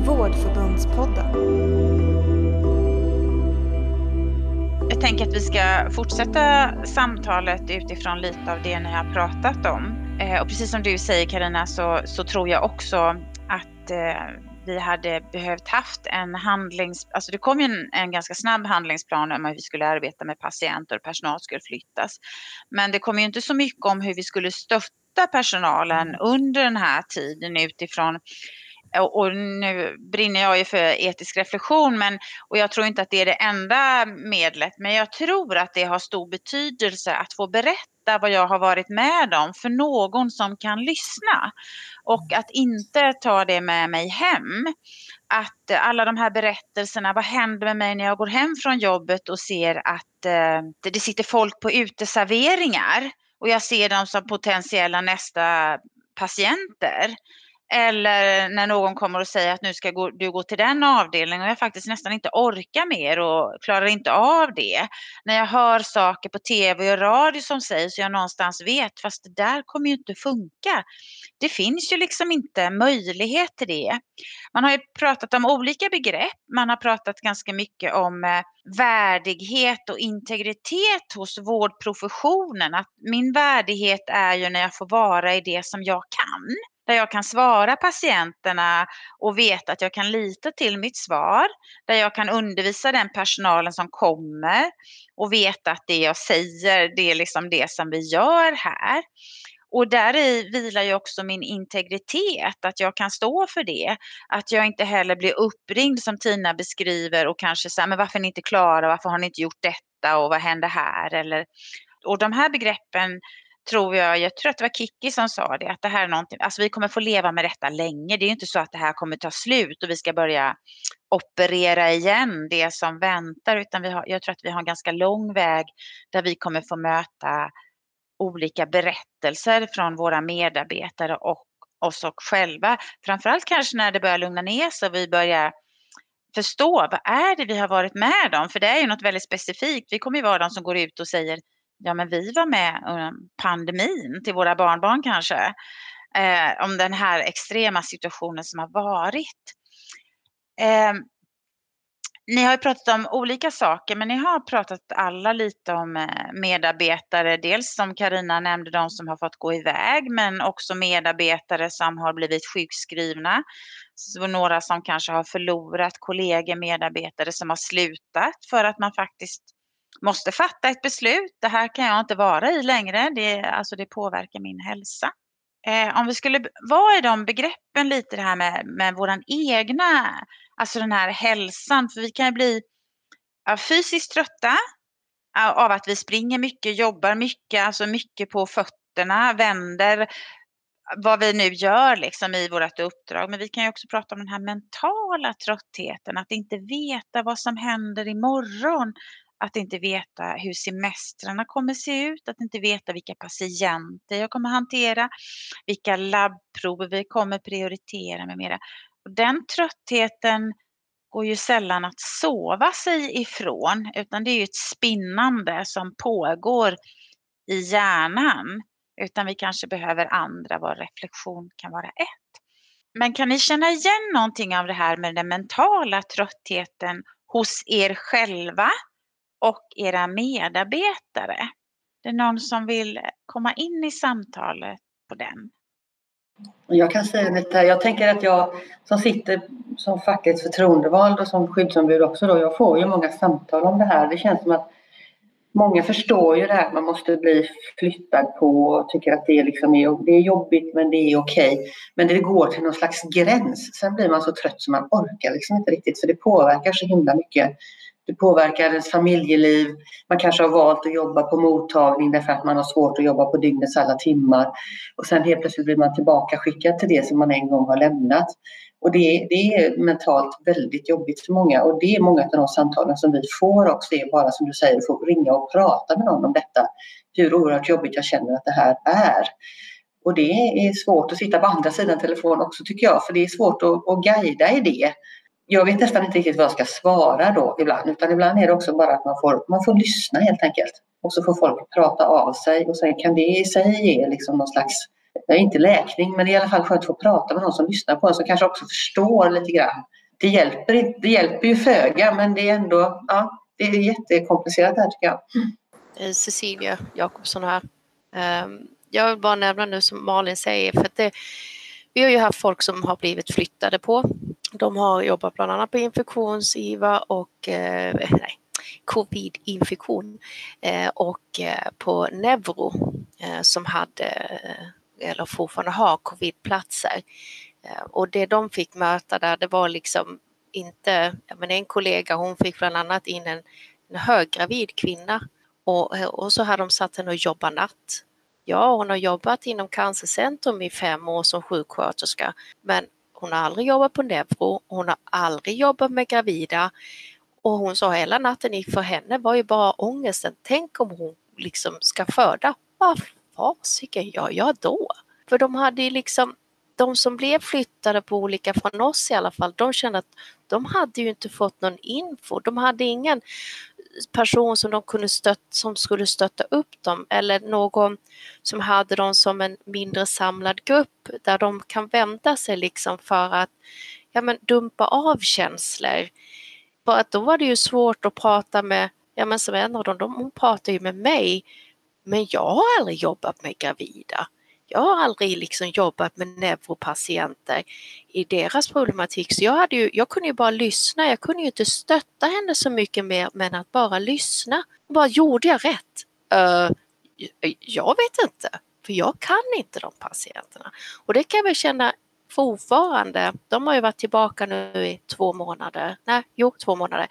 Vårdförbundspodden. Tänker att vi ska fortsätta samtalet utifrån lite av det ni har pratat om. Eh, och precis som du säger Karina så, så tror jag också att eh, vi hade behövt haft en handlings... Alltså det kom ju en, en, ganska snabb handlingsplan om hur vi skulle arbeta med patienter och personal skulle flyttas. Men det kom ju inte så mycket om hur vi skulle stötta personalen under den här tiden utifrån och nu brinner jag ju för etisk reflektion men, och jag tror inte att det är det enda medlet men jag tror att det har stor betydelse att få berätta vad jag har varit med om för någon som kan lyssna. Och att inte ta det med mig hem. Att eh, alla de här berättelserna, vad händer med mig när jag går hem från jobbet och ser att eh, det sitter folk på uteserveringar och jag ser dem som potentiella nästa patienter. Eller när någon kommer och säger att nu ska du gå till den avdelningen och jag faktiskt nästan inte orkar mer och klarar inte av det. När jag hör saker på tv och radio som sägs så jag någonstans vet fast det där kommer ju inte funka. Det finns ju liksom inte möjlighet till det. Man har ju pratat om olika begrepp. Man har pratat ganska mycket om eh, värdighet och integritet hos vårdprofessionen. Att min värdighet är ju när jag får vara i det som jag kan där jag kan svara patienterna och veta att jag kan lita till mitt svar. Där jag kan undervisa den personalen som kommer och veta att det jag säger, det är liksom det som vi gör här. Och där i vilar ju också min integritet, att jag kan stå för det. Att jag inte heller blir uppringd som Tina beskriver och kanske säger, men varför är ni inte klara, varför har ni inte gjort detta och vad händer här? Eller, och de här begreppen tror jag, jag tror att det var Kiki som sa det, att det här är någonting, alltså vi kommer få leva med detta länge. Det är ju inte så att det här kommer ta slut och vi ska börja operera igen det som väntar, utan vi har, jag tror att vi har en ganska lång väg där vi kommer få möta olika berättelser från våra medarbetare och oss och själva. Framförallt kanske när det börjar lugna ner sig och vi börjar förstå vad är det vi har varit med om? För det är ju något väldigt specifikt. Vi kommer ju vara de som går ut och säger ja men vi var med under pandemin till våra barnbarn kanske. Eh, om den här extrema situationen som har varit. Eh, ni har ju pratat om olika saker, men ni har pratat alla lite om eh, medarbetare. Dels som Karina nämnde, de som har fått gå iväg, men också medarbetare som har blivit sjukskrivna. Så några som kanske har förlorat kollegor, medarbetare som har slutat för att man faktiskt måste fatta ett beslut. Det här kan jag inte vara i längre. Det, alltså det påverkar min hälsa. Eh, om vi skulle vara i de begreppen lite det här med, med våran egna, alltså den här hälsan. För vi kan ju bli ja, fysiskt trötta av att vi springer mycket, jobbar mycket, alltså mycket på fötterna, vänder vad vi nu gör liksom i vårt uppdrag. Men vi kan ju också prata om den här mentala tröttheten, att inte veta vad som händer imorgon. Att inte veta hur semestrarna kommer se ut, att inte veta vilka patienter jag kommer hantera, vilka labbprover vi kommer prioritera med mera. Och den tröttheten går ju sällan att sova sig ifrån, utan det är ju ett spinnande som pågår i hjärnan utan vi kanske behöver andra, var reflektion kan vara ett. Men kan ni känna igen någonting av det här med den mentala tröttheten hos er själva och era medarbetare? Det är någon som vill komma in i samtalet på den? Jag kan säga lite här. Jag tänker att jag som sitter som fackets förtroendevald och som skyddsombud också då, jag får ju många samtal om det här. Det känns som att Många förstår ju det här att man måste bli flyttad på och tycker att det, liksom är, det är jobbigt men det är okej. Men det går till någon slags gräns. Sen blir man så trött så man orkar liksom inte riktigt för det påverkar så himla mycket. Det påverkar ens familjeliv. Man kanske har valt att jobba på mottagning därför att man har svårt att jobba på dygnets alla timmar. Och sen helt plötsligt blir man tillbaka skickad till det som man en gång har lämnat. Och det, det, är mentalt väldigt jobbigt för många och det är många av de samtalen som vi får också det är bara som du säger, att få ringa och prata med någon om detta. Hur oerhört jobbigt jag känner att det här är. Och det är svårt att sitta på andra sidan telefon också tycker jag, för det är svårt att, att guida i det. Jag vet nästan inte riktigt vad jag ska svara då ibland, utan ibland är det också bara att man får, man får lyssna helt enkelt. Och så får folk prata av sig och sen kan det i sig ge liksom någon slags inte läkning, men det är i alla fall skönt att få prata med någon som lyssnar på en som kanske också förstår lite grann. Det hjälper, det hjälper ju föga, men det är ändå ja, det är jättekomplicerat här tycker jag. Mm. Eh, Cecilia Jakobsson här. Ehm, jag vill bara nämna nu som Malin säger, för att det, vi har ju haft folk som har blivit flyttade på. De har jobbat bland annat på infektions-IVA och eh, nej, covid-infektion eh, och eh, på neuro eh, som hade eh, eller fortfarande har covidplatser. Eh, och det de fick möta där det var liksom inte, men en kollega hon fick bland annat in en, en höggravid kvinna och, eh, och så hade de satt henne och jobba natt. Ja, hon har jobbat inom Cancercentrum i fem år som sjuksköterska men hon har aldrig jobbat på neuro, hon har aldrig jobbat med gravida och hon sa hela natten för henne var ju bara ångesten, tänk om hon liksom ska föda. Vad fasiken gör jag då? För de hade ju liksom, de som blev flyttade på olika, från oss i alla fall, de kände att de hade ju inte fått någon info. De hade ingen person som de kunde stötta, som skulle stötta upp dem eller någon som hade dem som en mindre samlad grupp där de kan vända sig liksom för att ja, men dumpa av känslor. För att då var det ju svårt att prata med, ja men som en av dem, de, hon pratar ju med mig men jag har aldrig jobbat med gravida. Jag har aldrig liksom jobbat med neuropatienter i deras problematik. Så jag, hade ju, jag kunde ju bara lyssna, jag kunde ju inte stötta henne så mycket mer men att bara lyssna. Bara, gjorde jag rätt? Uh, jag vet inte, för jag kan inte de patienterna. Och det kan jag väl känna fortfarande. De har ju varit tillbaka nu i två månader, nej, jo, två månader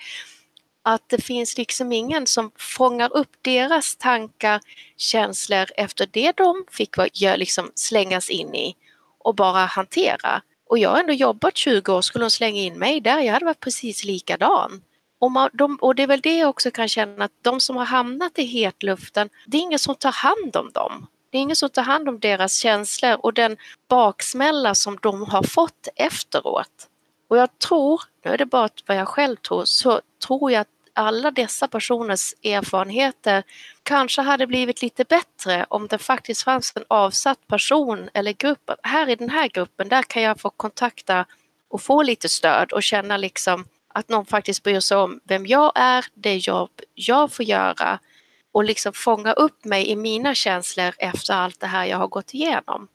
att det finns liksom ingen som fångar upp deras tankar, känslor efter det de fick liksom slängas in i och bara hantera. Och jag har ändå jobbat 20 år, skulle de slänga in mig där, jag hade varit precis likadan. Och, man, de, och det är väl det jag också kan känna att de som har hamnat i hetluften, det är ingen som tar hand om dem. Det är ingen som tar hand om deras känslor och den baksmälla som de har fått efteråt. Och jag tror, nu är det bara vad jag själv tror, så tror jag att alla dessa personers erfarenheter kanske hade blivit lite bättre om det faktiskt fanns en avsatt person eller grupp. Här i den här gruppen, där kan jag få kontakta och få lite stöd och känna liksom att någon faktiskt bryr sig om vem jag är, det jobb jag får göra och liksom fånga upp mig i mina känslor efter allt det här jag har gått igenom.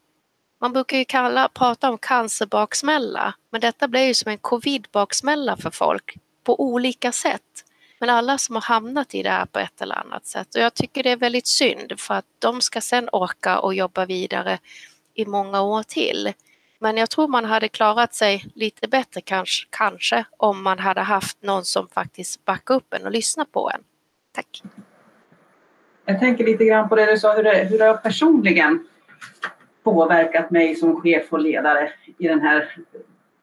Man brukar ju kalla, prata om cancerbaksmälla, men detta blir ju som en covid-baksmälla för folk på olika sätt. Men alla som har hamnat i det här på ett eller annat sätt och jag tycker det är väldigt synd för att de ska sen orka och jobba vidare i många år till. Men jag tror man hade klarat sig lite bättre kanske, kanske om man hade haft någon som faktiskt backar upp en och lyssnar på en. Tack. Jag tänker lite grann på det du sa, hur, det, hur jag personligen påverkat mig som chef och ledare i den här,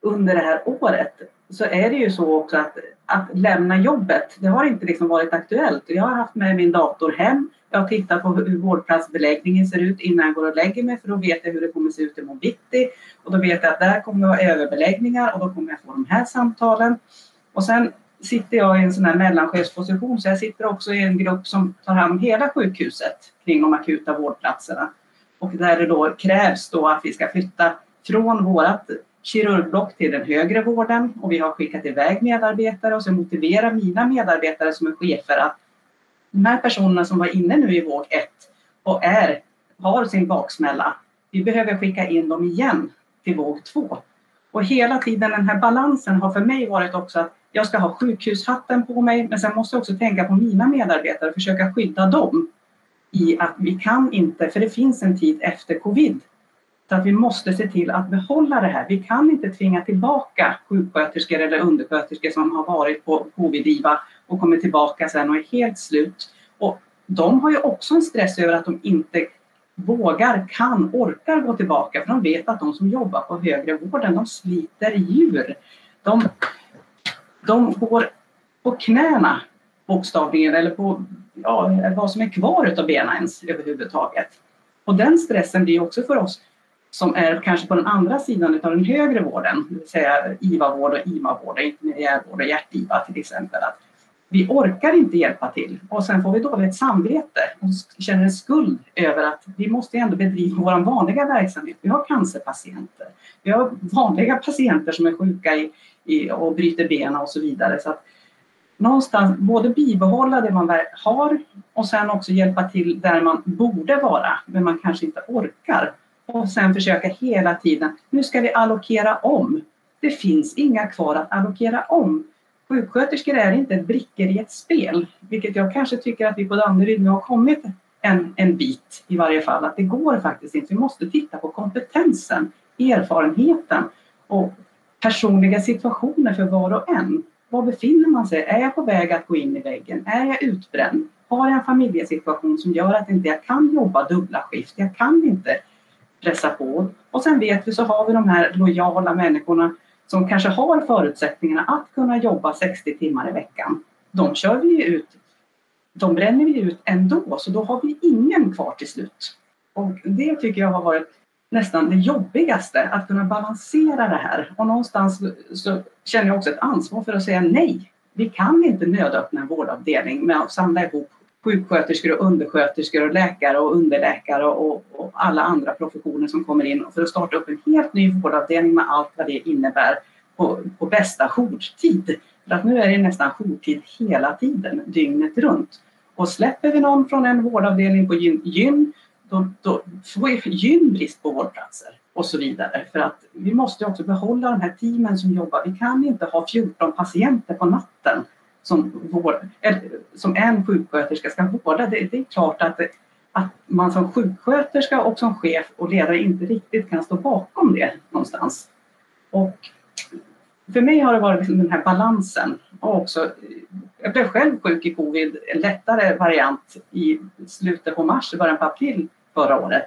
under det här året så är det ju så också att, att lämna jobbet, det har inte liksom varit aktuellt. Jag har haft med min dator hem, jag har tittat på hur vårdplatsbeläggningen ser ut innan jag går och lägger mig för då vet jag hur det kommer se ut imorgon bitti. Och då vet jag att där kommer jag ha överbeläggningar och då kommer jag få de här samtalen. Och sen sitter jag i en sån här mellanchefsposition så jag sitter också i en grupp som tar hand om hela sjukhuset kring de akuta vårdplatserna. Och där det då krävs då att vi ska flytta från vårat kirurgblock till den högre vården och vi har skickat iväg medarbetare och så motiverar mina medarbetare som är chefer att de här personerna som var inne nu i våg 1 och är, har sin baksmälla, vi behöver skicka in dem igen till våg 2. Och hela tiden den här balansen har för mig varit också att jag ska ha sjukhushatten på mig men sen måste jag också tänka på mina medarbetare och försöka skydda dem i att vi kan inte, för det finns en tid efter covid, så att vi måste se till att behålla det här. Vi kan inte tvinga tillbaka sjuksköterskor eller undersköterskor som har varit på covid-IVA och kommer tillbaka sen och är helt slut. Och de har ju också en stress över att de inte vågar, kan, orkar gå tillbaka för de vet att de som jobbar på högre vården, de sliter djur. De, de går på knäna bokstavligen eller på ja, vad som är kvar utav benen ens överhuvudtaget. Och den stressen blir också för oss som är kanske på den andra sidan av den högre vården, det vill säga IVA-vård och IMA-vård, intermediärvård och hjärt-IVA till exempel. Att vi orkar inte hjälpa till och sen får vi dåligt samvete och känner en skuld över att vi måste ändå bedriva vår vanliga verksamhet. Vi har cancerpatienter, vi har vanliga patienter som är sjuka i, i, och bryter benen och så vidare. Så att någonstans både bibehålla det man har och sen också hjälpa till där man borde vara men man kanske inte orkar. Och sen försöka hela tiden, nu ska vi allokera om. Det finns inga kvar att allokera om. Sjuksköterskor är inte brickor i ett spel, vilket jag kanske tycker att vi på Danderyd nu har kommit en, en bit i varje fall, att det går faktiskt inte. Vi måste titta på kompetensen, erfarenheten och personliga situationer för var och en. Var befinner man sig? Är jag på väg att gå in i väggen? Är jag utbränd? Har jag en familjesituation som gör att inte jag kan jobba dubbla skift? Jag kan inte pressa på. Och sen vet vi så har vi de här lojala människorna som kanske har förutsättningarna att kunna jobba 60 timmar i veckan. De kör vi ut, de bränner vi ut ändå så då har vi ingen kvar till slut. Och det tycker jag har varit nästan det jobbigaste, att kunna balansera det här. Och någonstans så känner jag också ett ansvar för att säga nej. Vi kan inte nödöppna en vårdavdelning med att samla ihop sjuksköterskor och undersköterskor och läkare och underläkare och, och, alla andra professioner som kommer in för att starta upp en helt ny vårdavdelning med allt vad det innebär på, på bästa jourtid. För att nu är det nästan jourtid hela tiden, dygnet runt. Och släpper vi någon från en vårdavdelning på gyn, gyn då, då får gyn brist på vårdplatser och så vidare. För att vi måste också behålla de här teamen som jobbar. Vi kan inte ha 14 patienter på natten som, vår, eh, som en sjuksköterska ska vårda. Det, det är klart att, att man som sjuksköterska och som chef och ledare inte riktigt kan stå bakom det någonstans. Och för mig har det varit liksom den här balansen. Och också, jag blev själv sjuk i covid, en lättare variant i slutet på mars, början på april förra året.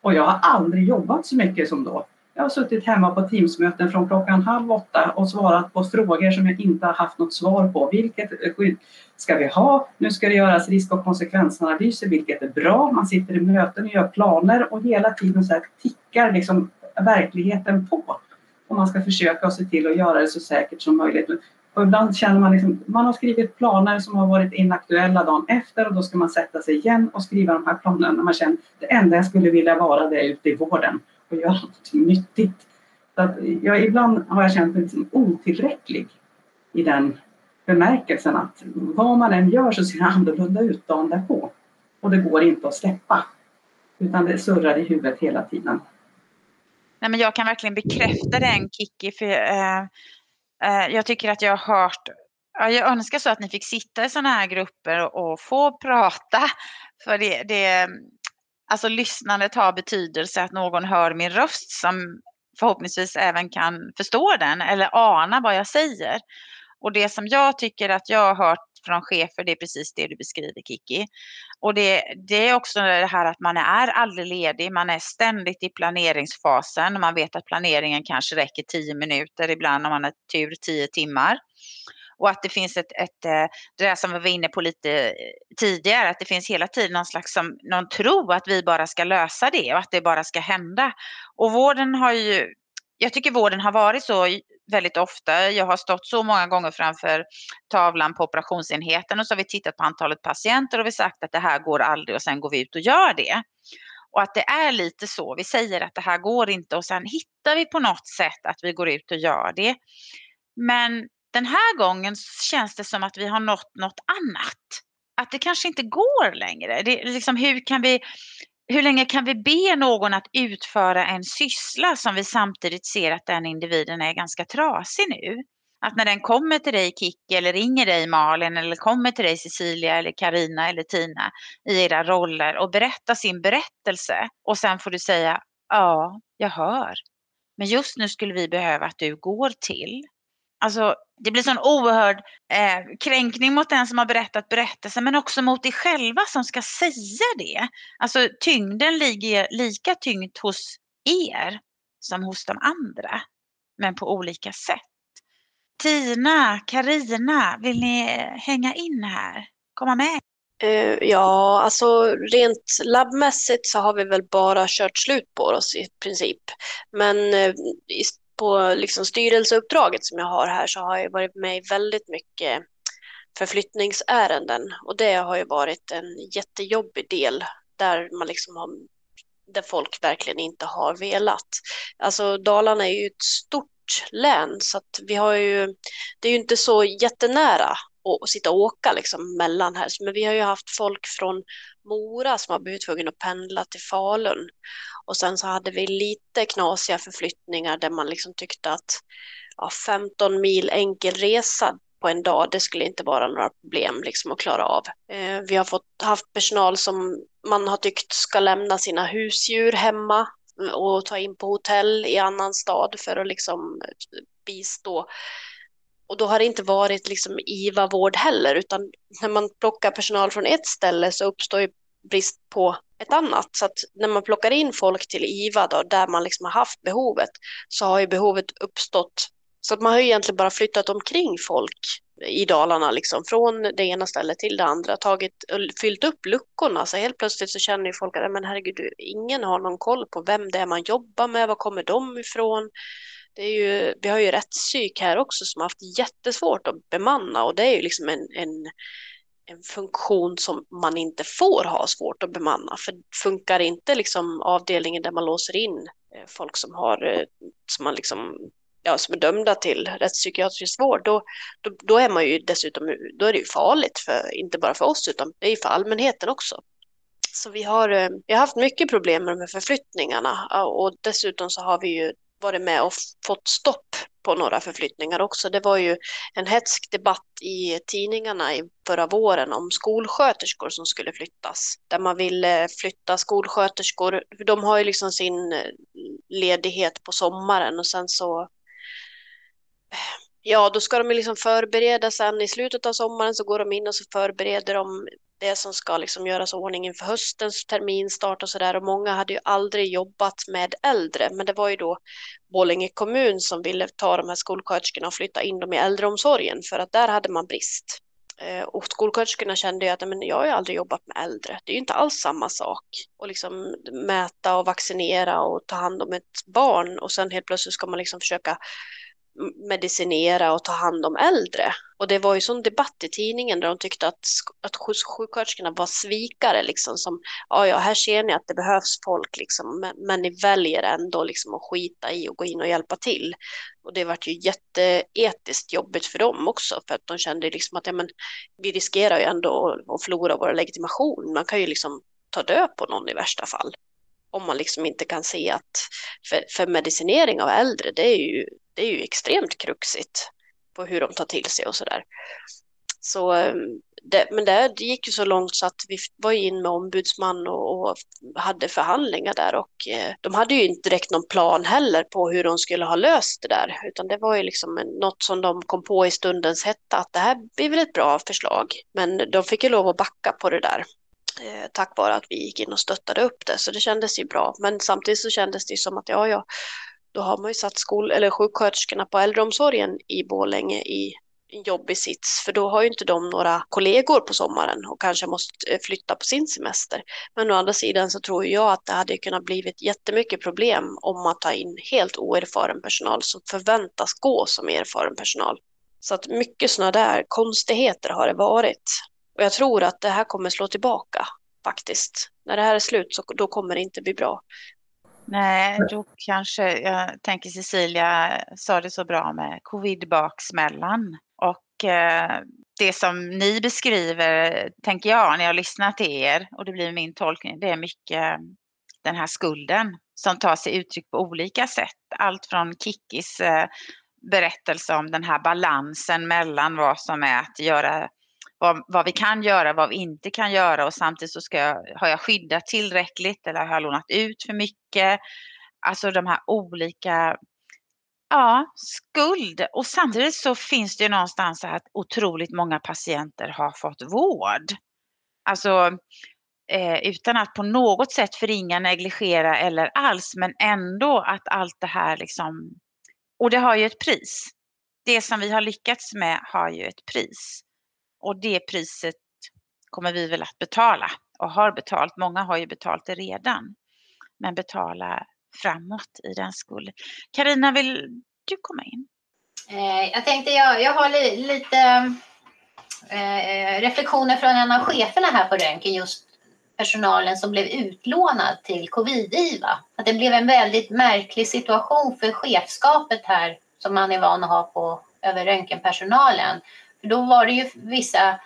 Och jag har aldrig jobbat så mycket som då. Jag har suttit hemma på Teamsmöten från klockan halv åtta och svarat på frågor som jag inte har haft något svar på. Vilket skydd ska vi ha? Nu ska det göras risk och konsekvensanalyser, vilket är bra. Man sitter i möten och gör planer och hela tiden så här tickar liksom verkligheten på. Och man ska försöka se till att göra det så säkert som möjligt. Och ibland känner man liksom, man har skrivit planer som har varit inaktuella dagen efter och då ska man sätta sig igen och skriva de här planerna. Man känner det enda jag skulle vilja vara det är ute i vården och göra något nyttigt. Så att jag, ibland har jag känt mig liksom otillräcklig i den bemärkelsen att vad man än gör så ser det *laughs* annorlunda ut dagen därpå. Och det går inte att släppa. Utan det surrar i huvudet hela tiden. Nej, men jag kan verkligen bekräfta den Kiki. För, eh, eh, jag tycker att jag har hört jag önskar så att ni fick sitta i sådana här grupper och få prata. För det, det, alltså lyssnandet har betydelse, att någon hör min röst som förhoppningsvis även kan förstå den eller ana vad jag säger. Och det som jag tycker att jag har hört från chefer, det är precis det du beskriver Kiki. Och det, det är också det här att man är aldrig ledig, man är ständigt i planeringsfasen. Man vet att planeringen kanske räcker tio minuter, ibland om man har tur tio timmar. Och att det finns ett, ett eh, det där som vi var inne på lite eh, tidigare, att det finns hela tiden någon slags som, någon tro att vi bara ska lösa det och att det bara ska hända. Och vården har ju, jag tycker vården har varit så väldigt ofta. Jag har stått så många gånger framför tavlan på operationsenheten och så har vi tittat på antalet patienter och vi sagt att det här går aldrig och sen går vi ut och gör det. Och att det är lite så, vi säger att det här går inte och sen hittar vi på något sätt att vi går ut och gör det. Men den här gången känns det som att vi har nått något annat. Att det kanske inte går längre. Det, liksom, hur, kan vi, hur länge kan vi be någon att utföra en syssla som vi samtidigt ser att den individen är ganska trasig nu? Att när den kommer till dig Kicki, eller ringer dig Malin eller kommer till dig Cecilia eller Karina eller Tina i era roller och berättar sin berättelse och sen får du säga ja, jag hör. Men just nu skulle vi behöva att du går till. Alltså, det blir sån oerhörd eh, kränkning mot den som har berättat berättelsen men också mot dig själva som ska säga det. Alltså tyngden ligger lika tyngt hos er som hos de andra, men på olika sätt. Tina, Karina, vill ni hänga in här? Komma med? Uh, ja, alltså rent labbmässigt så har vi väl bara kört slut på oss i princip. Men uh, på liksom styrelseuppdraget som jag har här så har jag varit med i väldigt mycket förflyttningsärenden och det har ju varit en jättejobbig del där man liksom har där folk verkligen inte har velat. Alltså Dalarna är ju ett stort län så att vi har ju, det är ju inte så jättenära att sitta och åka liksom mellan här. Men vi har ju haft folk från Mora som har blivit tvungna att pendla till Falun. Och sen så hade vi lite knasiga förflyttningar där man liksom tyckte att ja, 15 mil enkel resa på en dag, det skulle inte vara några problem liksom att klara av. Eh, vi har fått, haft personal som man har tyckt ska lämna sina husdjur hemma och ta in på hotell i annan stad för att liksom bistå. Och då har det inte varit liksom IVA-vård heller, utan när man plockar personal från ett ställe så uppstår ju brist på ett annat. Så att när man plockar in folk till IVA då, där man liksom har haft behovet, så har ju behovet uppstått. Så att man har ju egentligen bara flyttat omkring folk i Dalarna, liksom, från det ena stället till det andra, tagit, fyllt upp luckorna. Så helt plötsligt så känner ju folk att men herregud, ingen har någon koll på vem det är man jobbar med, var kommer de ifrån? Det är ju, vi har ju rättspsyk här också som har haft jättesvårt att bemanna och det är ju liksom en, en en funktion som man inte får ha svårt att bemanna. För funkar inte liksom avdelningen där man låser in eh, folk som, har, eh, som, man liksom, ja, som är dömda till rättspsykiatrisk vård, då, då, då, är man ju dessutom då är det ju farligt, för, inte bara för oss utan det är för allmänheten också. Så vi har, eh, vi har haft mycket problem med de här förflyttningarna och dessutom så har vi ju varit med och fått stopp på några förflyttningar också. Det var ju en hetsk debatt i tidningarna i förra våren om skolsköterskor som skulle flyttas. Där man ville flytta skolsköterskor. De har ju liksom sin eh, ledighet på sommaren och sen så eh, Ja, då ska de liksom förbereda sen i slutet av sommaren så går de in och så förbereder de det som ska liksom göras ordning inför höstens terminstart och så där. Och många hade ju aldrig jobbat med äldre, men det var ju då Borlänge kommun som ville ta de här skolsköterskorna och flytta in dem i äldreomsorgen för att där hade man brist. Eh, och skolsköterskorna kände ju att men jag har ju aldrig jobbat med äldre. Det är ju inte alls samma sak. Och liksom mäta och vaccinera och ta hand om ett barn och sen helt plötsligt ska man liksom försöka medicinera och ta hand om äldre. Och det var ju sån debatt i tidningen där de tyckte att, att sjuksköterskorna var svikare, liksom som, ja, ja, här ser ni att det behövs folk, liksom, men, men ni väljer ändå liksom att skita i och gå in och hjälpa till. Och det vart ju jätteetiskt jobbigt för dem också, för att de kände liksom att ja, men, vi riskerar ju ändå att förlora vår legitimation. Man kan ju liksom ta död på någon i värsta fall om man liksom inte kan se att för, för medicinering av äldre, det är ju det är ju extremt kruxigt på hur de tar till sig och sådär. Så ehm, det, men det, det gick ju så långt så att vi var in med ombudsman och, och hade förhandlingar där och eh, de hade ju inte direkt någon plan heller på hur de skulle ha löst det där utan det var ju liksom något som de kom på i stundens hetta att det här blir väl ett bra förslag men de fick ju lov att backa på det där eh, tack vare att vi gick in och stöttade upp det så det kändes ju bra men samtidigt så kändes det som att ja ja då har man ju satt skol eller sjuksköterskorna på äldreomsorgen i Bålänge i en jobbig sits, för då har ju inte de några kollegor på sommaren och kanske måste eh, flytta på sin semester. Men å andra sidan så tror jag att det hade kunnat blivit jättemycket problem om man tar in helt oerfaren personal som förväntas gå som erfaren personal. Så att mycket sådana där konstigheter har det varit. Och jag tror att det här kommer slå tillbaka faktiskt. När det här är slut så då kommer det inte bli bra. Nej, då kanske, jag tänker Cecilia sa det så bra med covid-baksmällan. Och eh, det som ni beskriver, tänker jag, när jag lyssnar till er, och det blir min tolkning, det är mycket den här skulden som tar sig uttryck på olika sätt. Allt från Kikkis eh, berättelse om den här balansen mellan vad som är att göra vad, vad, vi kan göra, vad vi inte kan göra och samtidigt så ska jag, har jag skyddat tillräckligt eller har jag lånat ut för mycket? Alltså de här olika, ja, skuld. Och samtidigt så finns det ju någonstans att otroligt många patienter har fått vård. Alltså eh, utan att på något sätt förringa, negligera eller alls, men ändå att allt det här liksom, och det har ju ett pris. Det som vi har lyckats med har ju ett pris. Och det priset kommer vi väl att betala och har betalt. Många har ju betalt det redan. Men betala framåt i den skulden. Karina, vill du komma in? Eh, jag tänkte, jag, jag har li, lite eh, reflektioner från en av cheferna här på Röntgen, just personalen som blev utlånad till covid-IVA. Att det blev en väldigt märklig situation för chefskapet här som man är van att ha på över röntgenpersonalen. Då var det ju vissa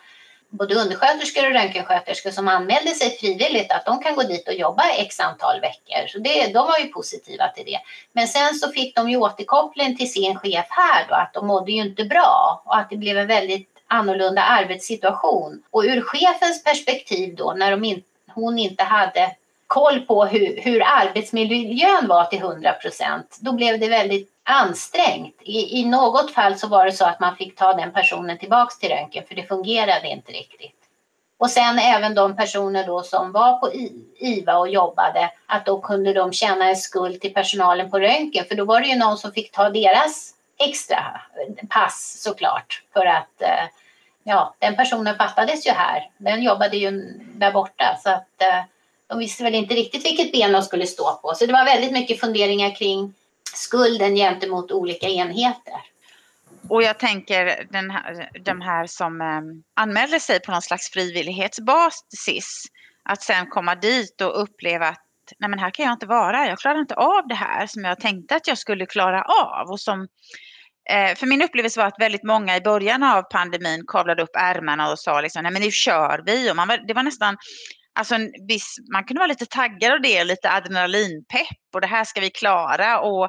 både undersköterskor och röntgensköterskor som anmälde sig frivilligt att de kan gå dit och jobba x antal veckor. Så det, de var ju positiva till det. Men sen så fick de ju återkoppling till sin chef här då att de mådde ju inte bra och att det blev en väldigt annorlunda arbetssituation. Och ur chefens perspektiv då när de in, hon inte hade koll på hur, hur arbetsmiljön var till 100 procent, då blev det väldigt ansträngt. I, I något fall så var det så att man fick ta den personen tillbaks till röntgen för det fungerade inte riktigt. Och sen även de personer då som var på IVA och jobbade, att då kunde de känna en skuld till personalen på röntgen för då var det ju någon som fick ta deras extra pass såklart för att eh, ja, den personen fattades ju här. Den jobbade ju där borta så att eh, de visste väl inte riktigt vilket ben de skulle stå på. Så det var väldigt mycket funderingar kring skulden gentemot olika enheter. Och jag tänker den här, de här som ehm, anmäler sig på någon slags frivillighetsbasis, att sen komma dit och uppleva att nej men här kan jag inte vara, jag klarar inte av det här som jag tänkte att jag skulle klara av. Och som, eh, för min upplevelse var att väldigt många i början av pandemin kavlade upp ärmarna och sa liksom, nej men nu kör vi. Och man var, det var nästan Alltså viss, man kunde vara lite taggad av det, lite adrenalinpepp och det här ska vi klara. Och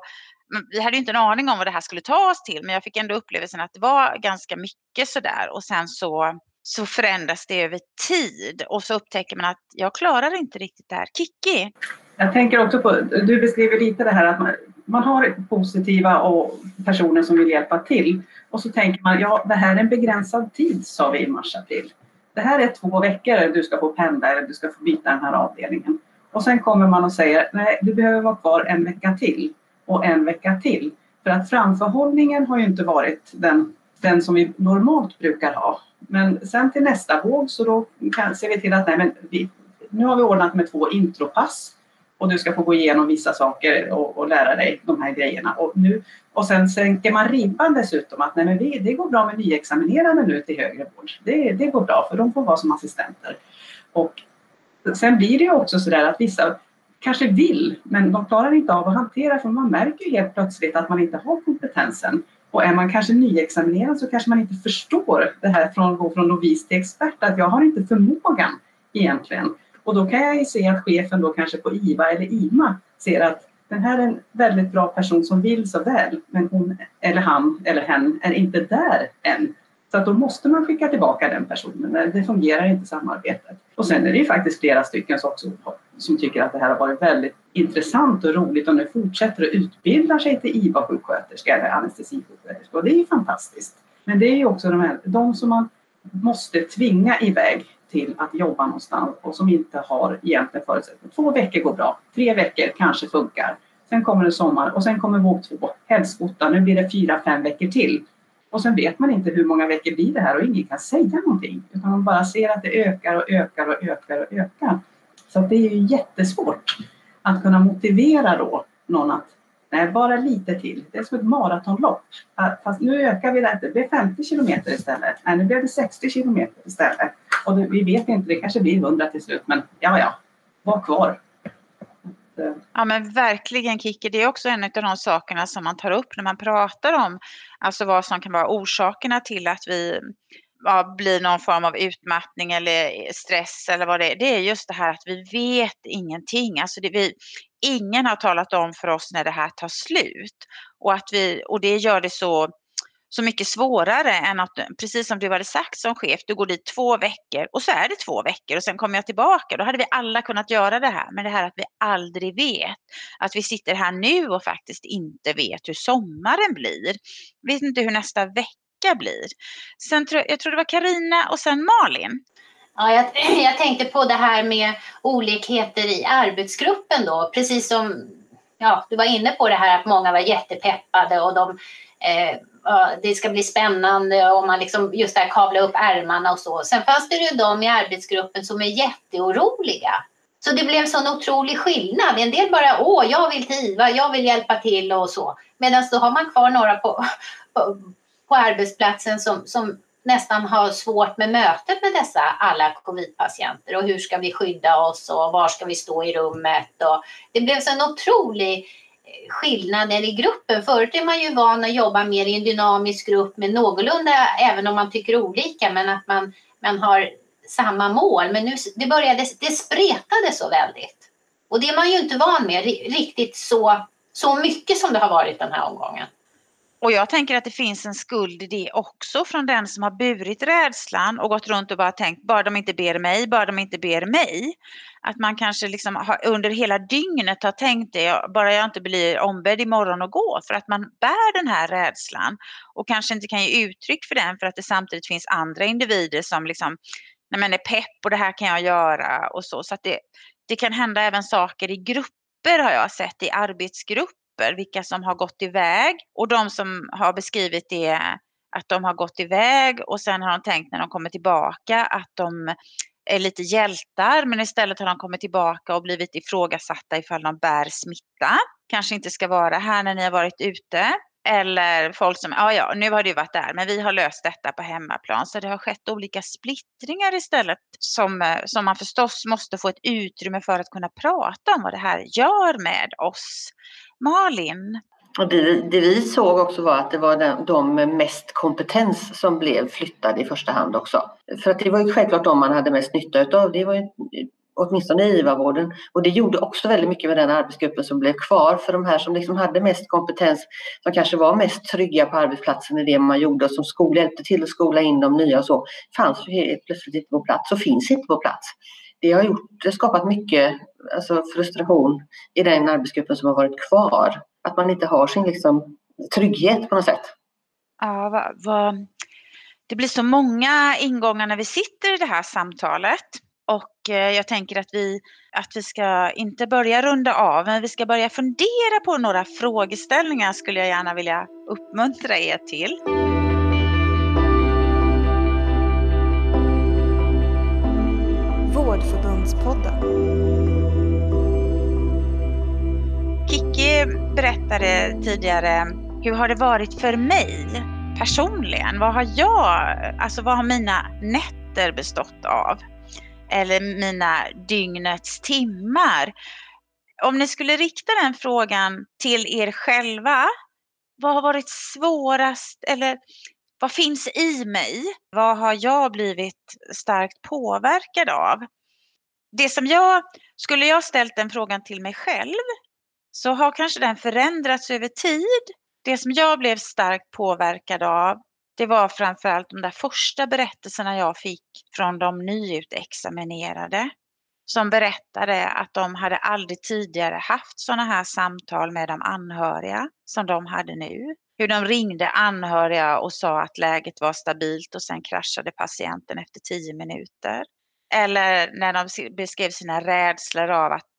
vi hade ju inte en aning om vad det här skulle ta oss till men jag fick ändå upplevelsen att det var ganska mycket sådär och sen så, så förändras det över tid och så upptäcker man att jag klarar inte riktigt det här. Kiki? Jag tänker också på, du beskriver lite det här att man, man har positiva och personer som vill hjälpa till och så tänker man ja det här är en begränsad tid sa vi i mars-april det här är två veckor du ska få pendla eller du ska få byta den här avdelningen. Och sen kommer man och säger nej, du behöver vara kvar en vecka till och en vecka till. För att framförhållningen har ju inte varit den, den som vi normalt brukar ha. Men sen till nästa våg så då kan, ser vi till att nej, men vi, nu har vi ordnat med två intropass och du ska få gå igenom vissa saker och, och, lära dig de här grejerna. Och, nu, och sen sänker man ribban dessutom att nej men vi, det går bra med nyexaminerade nu till högre vård. Det, det går bra för de får vara som assistenter. Och sen blir det ju också så där att vissa kanske vill men de klarar inte av att hantera för man märker ju helt plötsligt att man inte har kompetensen. Och är man kanske nyexaminerad så kanske man inte förstår det här från att gå från novis till expert att jag har inte förmågan egentligen. Och då kan jag ju se att chefen då kanske på IVA eller IMA ser att den här är en väldigt bra person som vill så väl men hon eller han eller hen är inte där än. Så att då måste man skicka tillbaka den personen, det fungerar inte samarbetet. Och sen är det ju faktiskt flera stycken som, också, som tycker att det här har varit väldigt intressant och roligt och nu fortsätter att utbilda sig till IVA-sjuksköterska eller anestesisjuksköterska och det är ju fantastiskt. Men det är ju också de, här, de som man måste tvinga iväg till att jobba någonstans och som inte har egentligen förutsättningar. Två veckor går bra, tre veckor kanske funkar. Sen kommer det sommar och sen kommer våg två, helst nu blir det fyra, fem veckor till. Och sen vet man inte hur många veckor blir det här och ingen kan säga någonting. Utan man bara ser att det ökar och ökar och ökar och ökar. Så det är ju jättesvårt att kunna motivera då någon att nej, bara lite till. Det är som ett maratonlopp. Fast nu ökar vi det. Det blir 50 kilometer istället. Nej, nu blir det 60 kilometer istället. Och det, vi vet inte, det kanske blir 100 till slut. Men ja, ja, var kvar. Ja men verkligen Kicki, det är också en av de sakerna som man tar upp när man pratar om alltså vad som kan vara orsakerna till att vi ja, blir någon form av utmattning eller stress eller vad det är. Det är just det här att vi vet ingenting. Alltså det, vi, ingen har talat om för oss när det här tar slut. Och, att vi, och det gör det så så mycket svårare än att, precis som du hade sagt som chef, du går dit två veckor och så är det två veckor och sen kommer jag tillbaka. Då hade vi alla kunnat göra det här. Men det här att vi aldrig vet, att vi sitter här nu och faktiskt inte vet hur sommaren blir. Vi vet inte hur nästa vecka blir. Sen tror, jag tror det var Karina och sen Malin. Ja, jag, *clears throat* jag tänkte på det här med olikheter i arbetsgruppen då, precis som ja, du var inne på det här att många var jättepeppade och de Eh, det ska bli spännande och man liksom just där kavla upp ärmarna och så. Sen fanns det ju de i arbetsgruppen som är jätteoroliga. Så det blev en sån otrolig skillnad. En del bara, åh, jag vill hiva, jag vill hjälpa till och så. Medan då har man kvar några på, på, på arbetsplatsen som, som nästan har svårt med mötet med dessa alla covidpatienter och hur ska vi skydda oss och var ska vi stå i rummet. Och det blev så en otrolig skillnader i gruppen. Förut är man ju van att jobba mer i en dynamisk grupp med någorlunda, även om man tycker olika, men att man, man har samma mål. Men nu det började, det spretade så väldigt. Och det är man ju inte van med riktigt så, så mycket som det har varit den här omgången. Och jag tänker att det finns en skuld i det också från den som har burit rädslan och gått runt och bara tänkt, bara de inte ber mig, bara de inte ber mig. Att man kanske liksom har, under hela dygnet har tänkt det, bara jag inte blir ombedd imorgon att gå, för att man bär den här rädslan och kanske inte kan ge uttryck för den för att det samtidigt finns andra individer som liksom, nej men är pepp och det här kan jag göra och så. Så att det, det kan hända även saker i grupper har jag sett, i arbetsgrupper grupper, vilka som har gått iväg och de som har beskrivit det att de har gått iväg och sen har de tänkt när de kommer tillbaka att de är lite hjältar men istället har de kommit tillbaka och blivit ifrågasatta ifall de bär smitta. Kanske inte ska vara här när ni har varit ute. Eller folk som, ja ja, nu har du varit där, men vi har löst detta på hemmaplan. Så det har skett olika splittringar istället som, eh, som man förstås måste få ett utrymme för att kunna prata om vad det här gör med oss. Malin? Och det, det, vi såg också var att det var de, de med mest kompetens som blev flyttade i första hand också. För att det var ju självklart de man hade mest nytta utav. Det var ju åtminstone i IVA-vården. Och det gjorde också väldigt mycket med den arbetsgruppen som blev kvar. För de här som liksom hade mest kompetens, som kanske var mest trygga på arbetsplatsen i det man gjorde och som skol, hjälpte till att skola in de nya och så, fanns ju helt plötsligt inte på plats och finns inte på plats. Det har, gjort, det har skapat mycket alltså frustration i den arbetsgruppen som har varit kvar. Att man inte har sin liksom, trygghet på något sätt. Ja, va, va. Det blir så många ingångar när vi sitter i det här samtalet. Och eh, jag tänker att vi, att vi ska inte börja runda av, men vi ska börja fundera på några frågeställningar skulle jag gärna vilja uppmuntra er till. Vårdförbundspodden. Kikki berättade tidigare, hur har det varit för mig personligen? Vad har jag, alltså vad har mina nätter bestått av? eller mina dygnets timmar. Om ni skulle rikta den frågan till er själva, vad har varit svårast eller vad finns i mig? Vad har jag blivit starkt påverkad av? Det som jag, skulle jag ställt den frågan till mig själv så har kanske den förändrats över tid. Det som jag blev starkt påverkad av det var framförallt de där första berättelserna jag fick från de nyutexaminerade som berättade att de hade aldrig tidigare haft sådana här samtal med de anhöriga som de hade nu. Hur de ringde anhöriga och sa att läget var stabilt och sen kraschade patienten efter tio minuter. Eller när de beskrev sina rädslor av att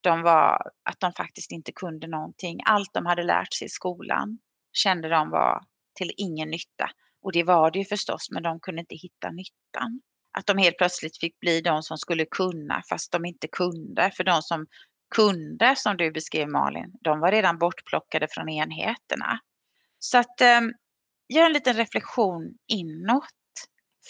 de, var, att de faktiskt inte kunde någonting. Allt de hade lärt sig i skolan kände de var till ingen nytta. Och det var det ju förstås, men de kunde inte hitta nyttan. Att de helt plötsligt fick bli de som skulle kunna fast de inte kunde. För de som kunde, som du beskrev Malin, de var redan bortplockade från enheterna. Så att eh, gör en liten reflektion inåt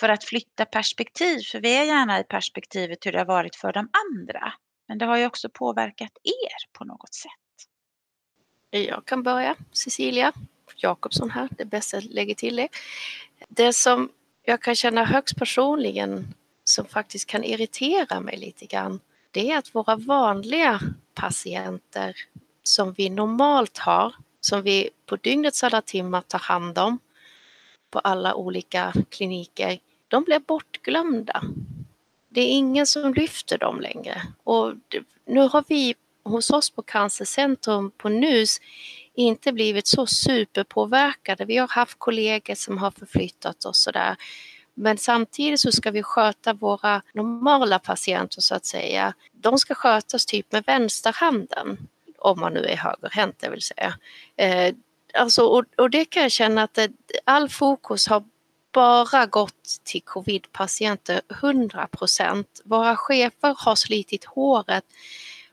för att flytta perspektiv. För vi är gärna i perspektivet hur det har varit för de andra. Men det har ju också påverkat er på något sätt. Jag kan börja, Cecilia Jakobsson här, det bästa jag lägger till det. Det som jag kan känna högst personligen som faktiskt kan irritera mig lite grann, det är att våra vanliga patienter som vi normalt har, som vi på dygnets alla timmar tar hand om på alla olika kliniker, de blir bortglömda. Det är ingen som lyfter dem längre. Och nu har vi hos oss på Cancercentrum på NUS inte blivit så superpåverkade. Vi har haft kollegor som har förflyttat oss sådär. Men samtidigt så ska vi sköta våra normala patienter så att säga. De ska skötas typ med vänsterhanden, om man nu är högerhänt det vill säga. Eh, Alltså, och, och, det kan jag känna att det, all fokus har bara gått till covidpatienter 100 procent. Våra chefer har slitit håret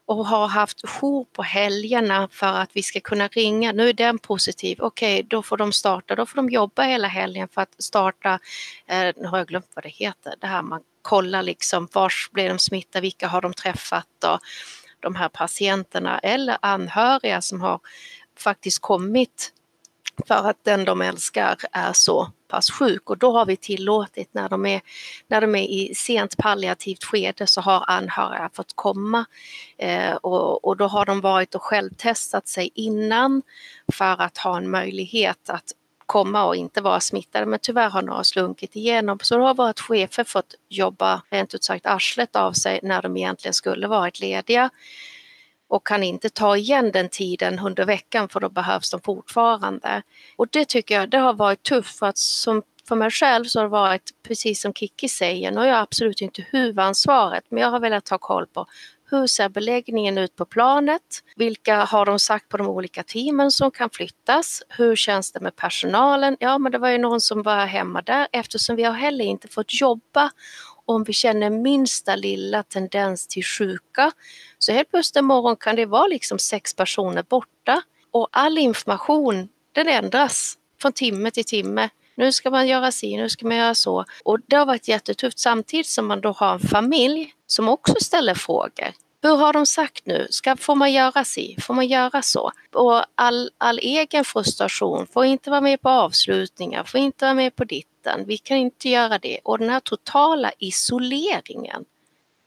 och har haft jour på helgerna för att vi ska kunna ringa. Nu är den positiv, okej okay, då får de starta, då får de jobba hela helgen för att starta, eh, nu har jag glömt vad det heter, det här man kollar liksom vars blir de smittade, vilka har de träffat och de här patienterna eller anhöriga som har faktiskt kommit för att den de älskar är så pass sjuk. Och då har vi tillåtit när de är, när de är i sent palliativt skede så har anhöriga fått komma. Eh, och, och då har de varit och självtestat sig innan för att ha en möjlighet att komma och inte vara smittade. Men tyvärr har några slunkit igenom. Så då har våra chefer fått jobba rent ut sagt arslet av sig när de egentligen skulle varit lediga och kan inte ta igen den tiden under veckan för då behövs de fortfarande. Och det tycker jag det har varit tufft för att som för mig själv så har det varit precis som Kiki säger, nu har jag absolut inte huvudansvaret men jag har velat ta koll på hur ser beläggningen ut på planet? Vilka har de sagt på de olika teamen som kan flyttas? Hur känns det med personalen? Ja, men det var ju någon som var hemma där eftersom vi har heller inte fått jobba om vi känner minsta lilla tendens till sjuka. Så helt plötsligt en morgon kan det vara liksom sex personer borta och all information den ändras från timme till timme. Nu ska man göra si, nu ska man göra så. Och det har varit jättetufft samtidigt som man då har en familj som också ställer frågor. Hur har de sagt nu? Ska, får man göra si? Får man göra så? Och all, all egen frustration, får inte vara med på avslutningar, får inte vara med på ditten, vi kan inte göra det. Och den här totala isoleringen.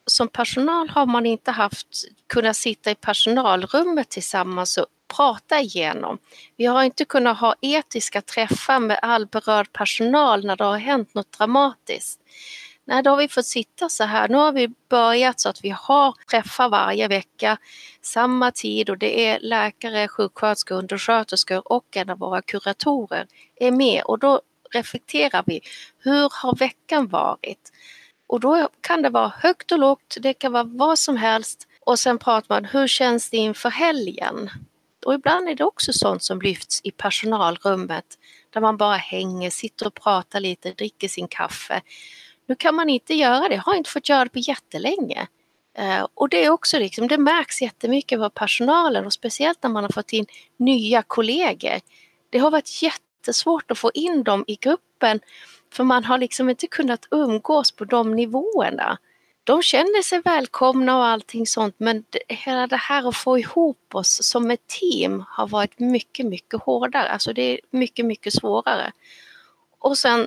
Som personal har man inte haft kunnat sitta i personalrummet tillsammans och prata igenom. Vi har inte kunnat ha etiska träffar med all berörd personal när det har hänt något dramatiskt. Nej, då har vi fått sitta så här. Nu har vi börjat så att vi har träffar varje vecka, samma tid och det är läkare, sjuksköterskor, undersköterskor och en av våra kuratorer är med och då reflekterar vi. Hur har veckan varit? Och då kan det vara högt och lågt, det kan vara vad som helst och sen pratar man hur känns det inför helgen? Och ibland är det också sånt som lyfts i personalrummet där man bara hänger, sitter och pratar lite, dricker sin kaffe. Nu kan man inte göra det, har inte fått göra det på jättelänge. Eh, och det är också liksom, det märks jättemycket på personalen och speciellt när man har fått in nya kollegor. Det har varit jättesvårt att få in dem i gruppen för man har liksom inte kunnat umgås på de nivåerna. De känner sig välkomna och allting sånt men hela det här att få ihop oss som ett team har varit mycket, mycket hårdare. Alltså det är mycket, mycket svårare. Och sen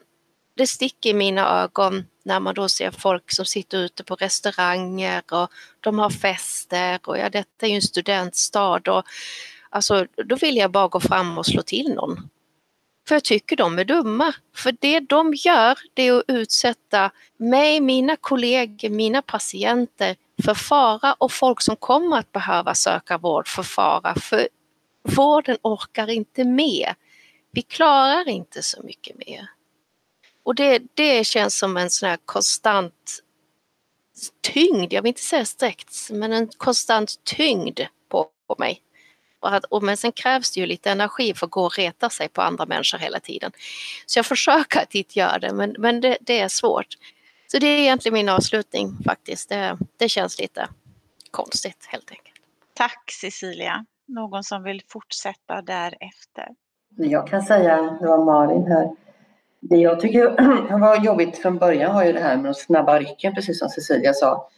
det sticker i mina ögon när man då ser folk som sitter ute på restauranger och de har fester och ja, detta är ju en studentstad och alltså då vill jag bara gå fram och slå till någon. För jag tycker de är dumma. För det de gör det är att utsätta mig, mina kollegor, mina patienter för fara och folk som kommer att behöva söka vård för fara. För vården orkar inte med. Vi klarar inte så mycket mer. Och det, det känns som en sån här konstant tyngd, jag vill inte säga sträckt, men en konstant tyngd på, på mig. Och, att, och men sen krävs det ju lite energi för att gå och reta sig på andra människor hela tiden. Så jag försöker att inte göra det, men, men det, det är svårt. Så det är egentligen min avslutning faktiskt. Det, det känns lite konstigt helt enkelt. Tack Cecilia. Någon som vill fortsätta därefter? Jag kan säga, det var Malin här, det jag tycker *clears throat* var jobbigt från början var ju det här med de snabba rycken, precis som Cecilia sa.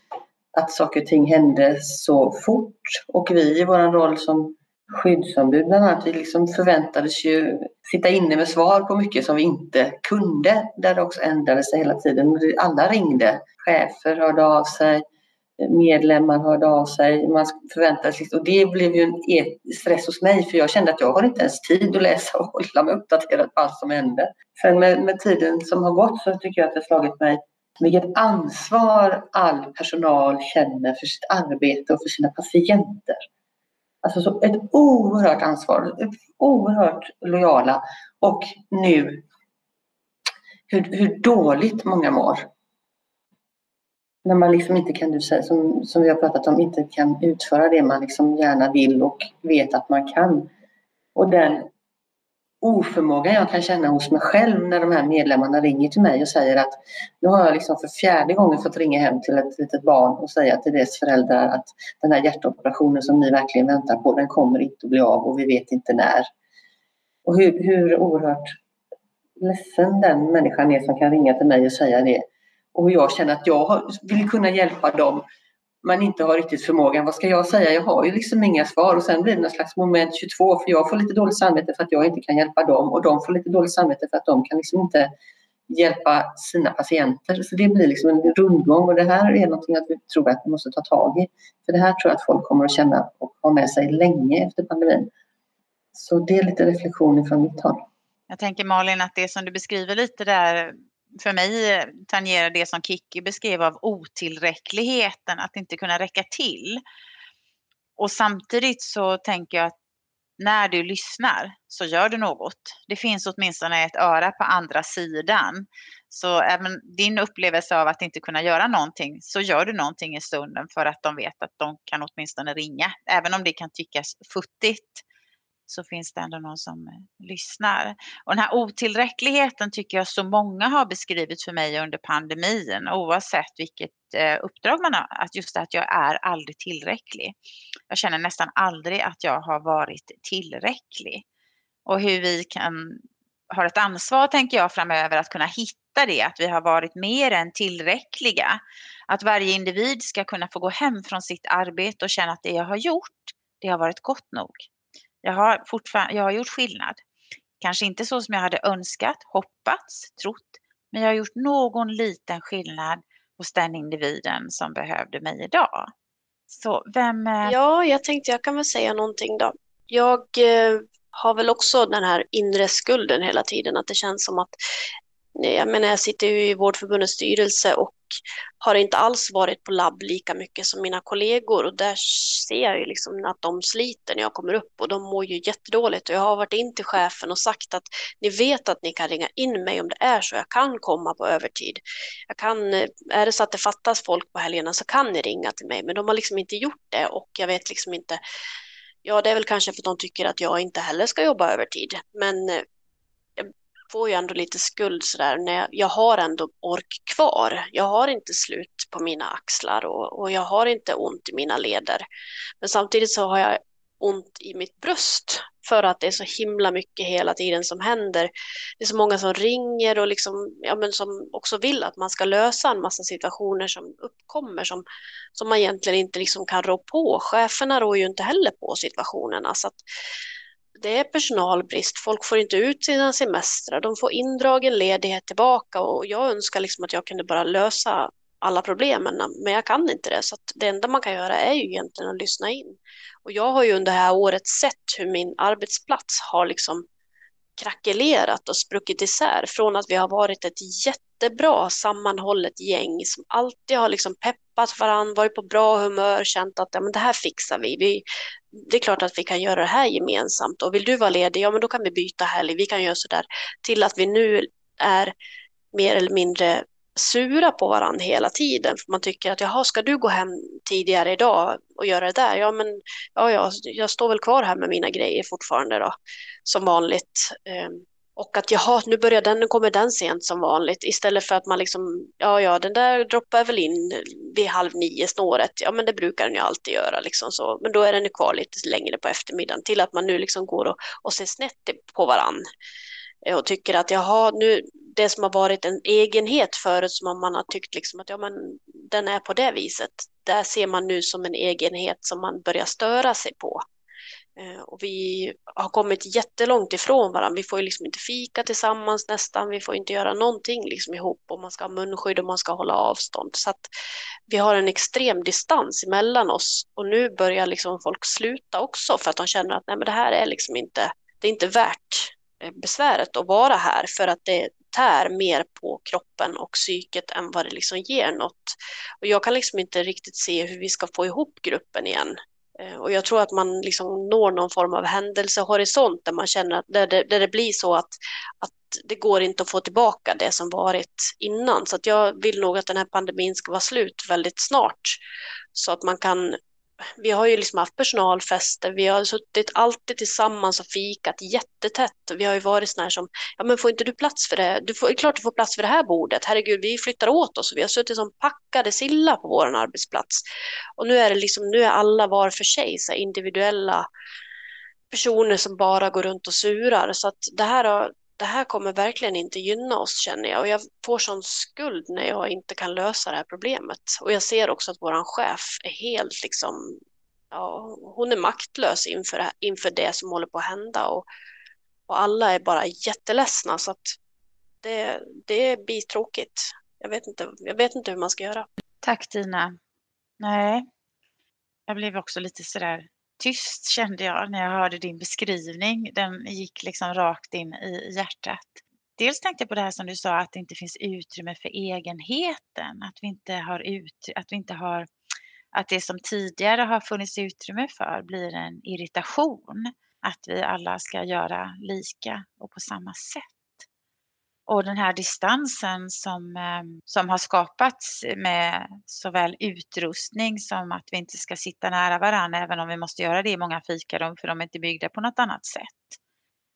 Att saker och ting hände så fort och vi i vår roll som skyddsombud bland annat, vi liksom förväntades ju sitta inne med svar på mycket som vi inte kunde. Där det också ändrade sig hela tiden. Alla ringde. Chefer hörde av sig, medlemmar hörde av sig. Man förväntades... Liksom- och det blev ju en e- stress hos mig för jag kände att jag har inte ens tid att läsa och hålla mig uppdaterad på allt som hände. Sen med, med tiden som har gått så tycker jag att det har slagit mig vilket ansvar all personal känner för sitt arbete och för sina patienter. Alltså så ett oerhört ansvar, oerhört lojala och nu hur, hur dåligt många mår. När man liksom inte kan, som, som vi har pratat om, inte kan utföra det man liksom gärna vill och vet att man kan. Och den oförmågan jag kan känna hos mig själv när de här medlemmarna ringer till mig och säger att nu har jag liksom för fjärde gången fått ringa hem till ett litet barn och säga till dess föräldrar att den här hjärtoperationen som ni verkligen väntar på den kommer inte att bli av och vi vet inte när. Och hur, hur oerhört ledsen den människan är som kan ringa till mig och säga det. Och jag känner att jag vill kunna hjälpa dem man inte har riktigt förmågan. Vad ska jag säga? Jag har ju liksom inga svar och sen blir det någon slags moment 22 för jag får lite dåligt samvete för att jag inte kan hjälpa dem och de får lite dåligt samvete för att de kan liksom inte hjälpa sina patienter. Så det blir liksom en rundgång och det här är någonting att vi tror att vi måste ta tag i. För det här tror jag att folk kommer att känna och ha med sig länge efter pandemin. Så det är lite reflektion från mitt håll. Jag tänker Malin att det som du beskriver lite där för mig eh, tangerar det som Kicki beskrev av otillräckligheten, att inte kunna räcka till. Och samtidigt så tänker jag att när du lyssnar så gör du något. Det finns åtminstone ett öra på andra sidan. Så även din upplevelse av att inte kunna göra någonting så gör du någonting i stunden för att de vet att de kan åtminstone ringa. Även om det kan tyckas futtigt så finns det ändå någon som eh, lyssnar. Och den här otillräckligheten tycker jag så många har beskrivit för mig under pandemin oavsett vilket eh, uppdrag man har. Att just det att jag är aldrig tillräcklig. Jag känner nästan aldrig att jag har varit tillräcklig. Och hur vi kan har ett ansvar, tänker jag, framöver att kunna hitta det, att vi har varit mer än tillräckliga. Att varje individ ska kunna få gå hem från sitt arbete och känna att det jag har gjort, det har varit gott nog. Jag har, fortfarande, jag har gjort skillnad. Kanske inte så som jag hade önskat, hoppats, trott, men jag har gjort någon liten skillnad hos den individen som behövde mig idag. Så vem... Eh, ja, jag tänkte jag kan väl säga någonting då. Jag eh, har väl också den här inre skulden hela tiden, att det känns som att jag menar, jag sitter ju i Vårdförbundets styrelse och har inte alls varit på labb lika mycket som mina kollegor. Och där ser jag ju liksom att de sliter när jag kommer upp och de mår ju jättedåligt. Och jag har varit in till chefen och sagt att ni vet att ni kan ringa in mig om det är så. Jag kan komma på övertid. Jag kan, eh, är det så att det fattas folk på helgerna så kan ni ringa till mig. Men de har liksom inte gjort det och jag vet liksom inte. Ja, det är väl kanske för att de tycker att jag inte heller ska jobba övertid. Men eh, får ju ändå lite skuld sådär när jag, jag, har ändå ork kvar. Jag har inte slut på mina axlar och, och jag har inte ont i mina leder. Men samtidigt så har jag ont i mitt bröst för att det är så himla mycket hela tiden som händer. Det är så många som ringer och liksom, ja, men som också vill att man ska lösa en massa situationer som uppkommer som, som man egentligen inte liksom kan rå på. Cheferna rår ju inte heller på situationerna. Så att, det är personalbrist, folk får inte ut sina semestrar, de får indragen ledighet tillbaka och jag önskar liksom att jag kunde bara lösa alla problemen, men jag kan inte det. Så det enda man kan göra är ju egentligen att lyssna in. Och jag har ju under det här året sett hur min arbetsplats har liksom krackelerat och spruckit isär från att vi har varit ett jättebra sammanhållet gäng som alltid har liksom peppat varandra, varit på bra humör, känt att ja, men det här fixar vi. vi. Det är klart att vi kan göra det här gemensamt och vill du vara ledig, ja men då kan vi byta helg, vi kan göra sådär. Till att vi nu är mer eller mindre sura på varandra hela tiden. För man tycker att jaha, ska du gå hem tidigare idag och göra det där? Ja, men ja, ja, jag står väl kvar här med mina grejer fortfarande då, som vanligt. Ehm, och att jaha, nu börjar den, nu kommer den sent som vanligt. Istället för att man liksom, ja, ja, den där droppar väl in vid halv nio snåret. Ja, men det brukar den ju alltid göra liksom så. Men då är den ju kvar lite längre på eftermiddagen till att man nu liksom går och, och ser snett på varandra eh, och tycker att jaha, nu, det som har varit en egenhet förut som man har tyckt liksom att ja, men den är på det viset. Där ser man nu som en egenhet som man börjar störa sig på. Eh, och vi har kommit jättelångt ifrån varandra. Vi får ju liksom inte fika tillsammans nästan. Vi får inte göra någonting liksom ihop och man ska ha munskydd och man ska hålla avstånd. Så att vi har en extrem distans emellan oss och nu börjar liksom folk sluta också för att de känner att nej, men det här är liksom inte, det är inte värt eh, besväret att vara här för att det tär mer på kroppen och psyket än vad det liksom ger något. Och jag kan liksom inte riktigt se hur vi ska få ihop gruppen igen. Eh, och jag tror att man liksom når någon form av händelsehorisont där man känner att där det, där det blir så att, att det går inte att få tillbaka det som varit innan. Så att jag vill nog att den här pandemin ska vara slut väldigt snart så att man kan vi har ju liksom haft personalfester, vi har suttit alltid tillsammans och fikat jättetätt. Vi har ju varit sådana här som, ja men får inte du plats för det? Du får, det är klart du får plats för det här bordet. Herregud, vi flyttar åt oss. Vi har suttit som packade silla på vår arbetsplats. Och nu är det liksom, nu är alla var för sig, så individuella personer som bara går runt och surar. Så att det här har, det här kommer verkligen inte gynna oss känner jag och jag får sån skuld när jag inte kan lösa det här problemet. Och jag ser också att vår chef är helt liksom, ja, hon är maktlös inför det, inför det som håller på att hända och, och alla är bara jätteledsna så att det, det blir tråkigt. Jag vet, inte, jag vet inte hur man ska göra. Tack Tina. Nej, jag blev också lite sådär tyst kände jag när jag hörde din beskrivning. Den gick liksom rakt in i hjärtat. Dels tänkte jag på det här som du sa att det inte finns utrymme för egenheten. Att vi inte har, ut, att vi inte har att det som tidigare har funnits utrymme för blir en irritation. Att vi alla ska göra lika och på samma sätt. Och den här distansen som, ehm, som har skapats med såväl utrustning som att vi inte ska sitta nära varandra även om vi måste göra det i många fikarum för de är inte byggda på något annat sätt.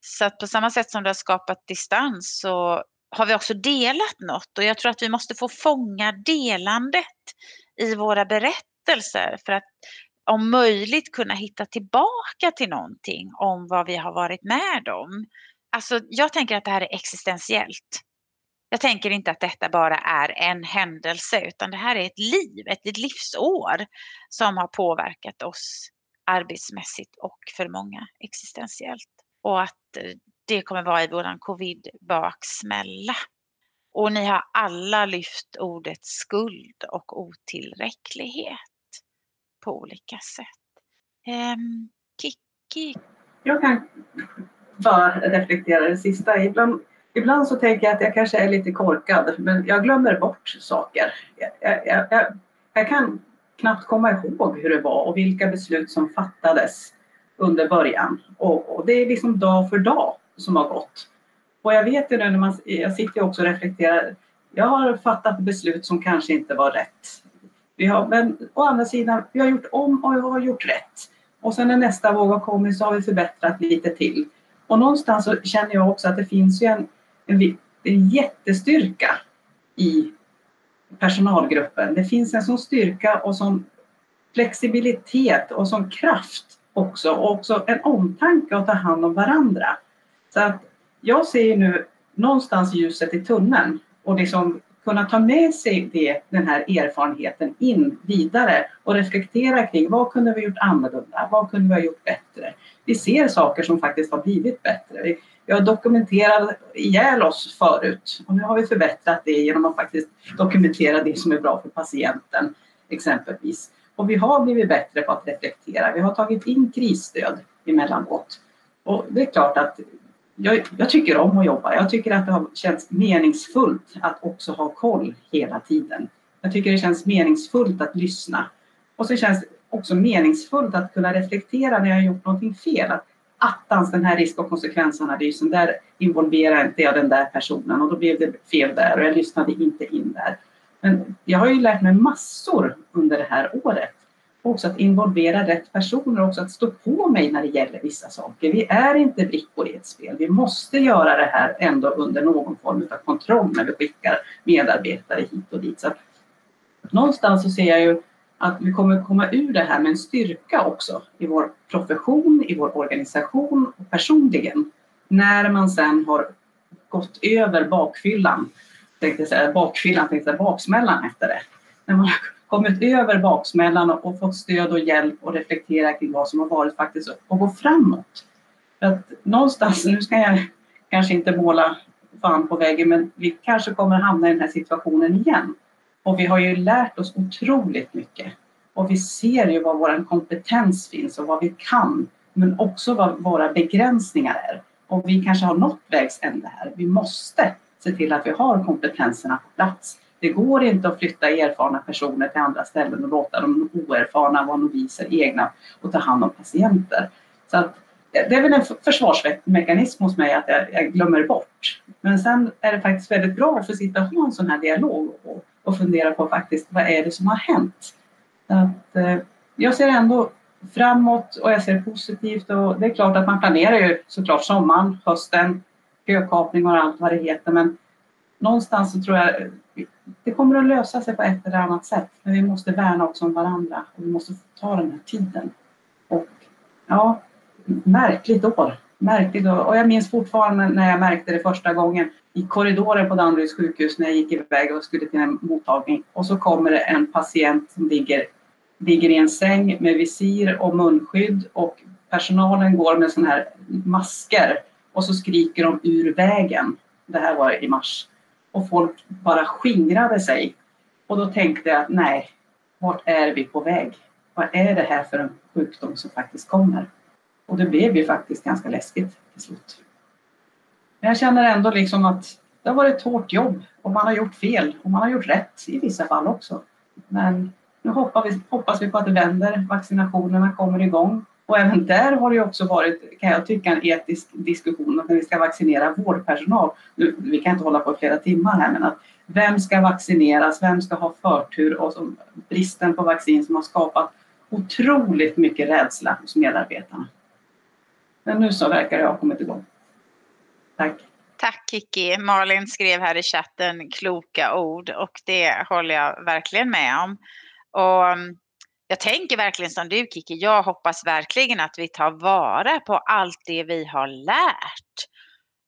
Så att på samma sätt som det har skapat distans så har vi också delat något och jag tror att vi måste få fånga delandet i våra berättelser för att om möjligt kunna hitta tillbaka till någonting om vad vi har varit med om. Alltså, jag tänker att det här är existentiellt. Jag tänker inte att detta bara är en händelse utan det här är ett liv, ett livsår som har påverkat oss arbetsmässigt och för många existentiellt. Och att eh, det kommer vara i våran covid-baksmälla. Och ni har alla lyft ordet skuld och otillräcklighet på olika sätt. Ehm, um, Kiki? Jag kan bara reflektera det sista. Ibland, ibland så tänker jag att jag kanske är lite korkad men jag glömmer bort saker. Jag, jag, jag, jag kan knappt komma ihåg hur det var och vilka beslut som fattades under början. Och, och, det är liksom dag för dag som har gått. Och jag vet ju nu när man, jag sitter också och reflekterar. Jag har fattat beslut som kanske inte var rätt. Vi har, men å andra sidan, vi har gjort om och jag har gjort rätt. Och sen när nästa våg har kommit så har vi förbättrat lite till. Och någonstans så känner jag också att det finns ju en, en, en jättestyrka i personalgruppen. Det finns en sån styrka och sån flexibilitet och sån kraft också och också en omtanke att ta hand om varandra. Så att jag ser nu någonstans ljuset i tunneln och liksom kunna ta med sig det, den här erfarenheten in vidare och reflektera kring vad kunde vi gjort annorlunda? Vad kunde vi ha gjort bättre? Vi ser saker som faktiskt har blivit bättre. Vi, vi har dokumenterat ihjäl oss förut och nu har vi förbättrat det genom att faktiskt dokumentera det som är bra för patienten exempelvis. Och vi har blivit bättre på att reflektera. Vi har tagit in krisstöd emellanåt. Och det är klart att jag, jag, tycker om att jobba. Jag tycker att det har känts meningsfullt att också ha koll hela tiden. Jag tycker det känns meningsfullt att lyssna. Och så känns det också meningsfullt att kunna reflektera när jag har gjort någonting fel. Att, attans, den här risk och konsekvensanalysen, där involverar inte jag den där personen och då blev det fel där och jag lyssnade inte in där. Men jag har ju lärt mig massor under det här året. Också att involvera rätt personer och också att stå på mig när det gäller vissa saker. Vi är inte brickor i ett spel. Vi måste göra det här ändå under någon form av kontroll när vi skickar medarbetare hit och dit. Så någonstans så ser jag ju att vi kommer komma ur det här med en styrka också i vår profession, i vår organisation och personligen. När man sen har gått över bakfyllan, tänkte jag säga, bakfyllan, tänkte jag, baksmällan efter det. När man har kommit över baksmällan och fått stöd och hjälp och reflektera kring vad som har varit faktiskt och gå framåt. För att någonstans, nu ska jag kanske inte måla fan på väggen, men vi kanske kommer hamna i den här situationen igen. Och vi har ju lärt oss otroligt mycket. Och vi ser ju var vår kompetens finns och vad vi kan, men också vad våra begränsningar är. Och vi kanske har nått vägs ände här. Vi måste se till att vi har kompetenserna på plats. Det går inte att flytta erfarna personer till andra ställen och låta de oerfarna vara noviser egna och ta hand om patienter. Så att, det är väl en försvarsmekanism hos mig att jag, jag, glömmer bort. Men sen är det faktiskt väldigt bra att få sitta och ha en sån här dialog och, och fundera på faktiskt vad är det som har hänt. Att, eh, jag ser ändå framåt och jag ser positivt och det är klart att man planerar ju såklart sommaren, hösten, kökapning och allt vad det heter men någonstans så tror jag det kommer att lösa sig på ett eller annat sätt. Men vi måste värna också om varandra och vi måste ta den här tiden. Och ja, märkligt år. Märkligt år. Och jag minns fortfarande när jag märkte det första gången i korridoren på Danderyds sjukhus när jag gick iväg och skulle till en mottagning. Och så kommer det en patient som ligger, ligger i en säng med visir och munskydd och personalen går med sådana här masker och så skriker de ur vägen. Det här var i mars och folk bara skingrade sig. Och då tänkte jag, nej, vart är vi på väg? Vad är det här för en sjukdom som faktiskt kommer? Och det blev ju faktiskt ganska läskigt till slut. Men jag känner ändå liksom att det har varit ett hårt jobb och man har gjort fel och man har gjort rätt i vissa fall också. Men nu hoppas vi, hoppas vi på att det vänder, vaccinationerna kommer igång och även där har det också varit, kan jag tycka, en etisk diskussion att när vi ska vaccinera vårdpersonal, nu, vi kan inte hålla på i flera timmar här, men att vem ska vaccineras, vem ska ha förtur och som, bristen på vaccin som har skapat otroligt mycket rädsla hos medarbetarna. Men nu så verkar det ha kommit igång. Tack. Tack Kiki. Malin skrev här i chatten kloka ord och det håller jag verkligen med om. Och jag tänker verkligen som du Kiki, jag hoppas verkligen att vi tar vara på allt det vi har lärt.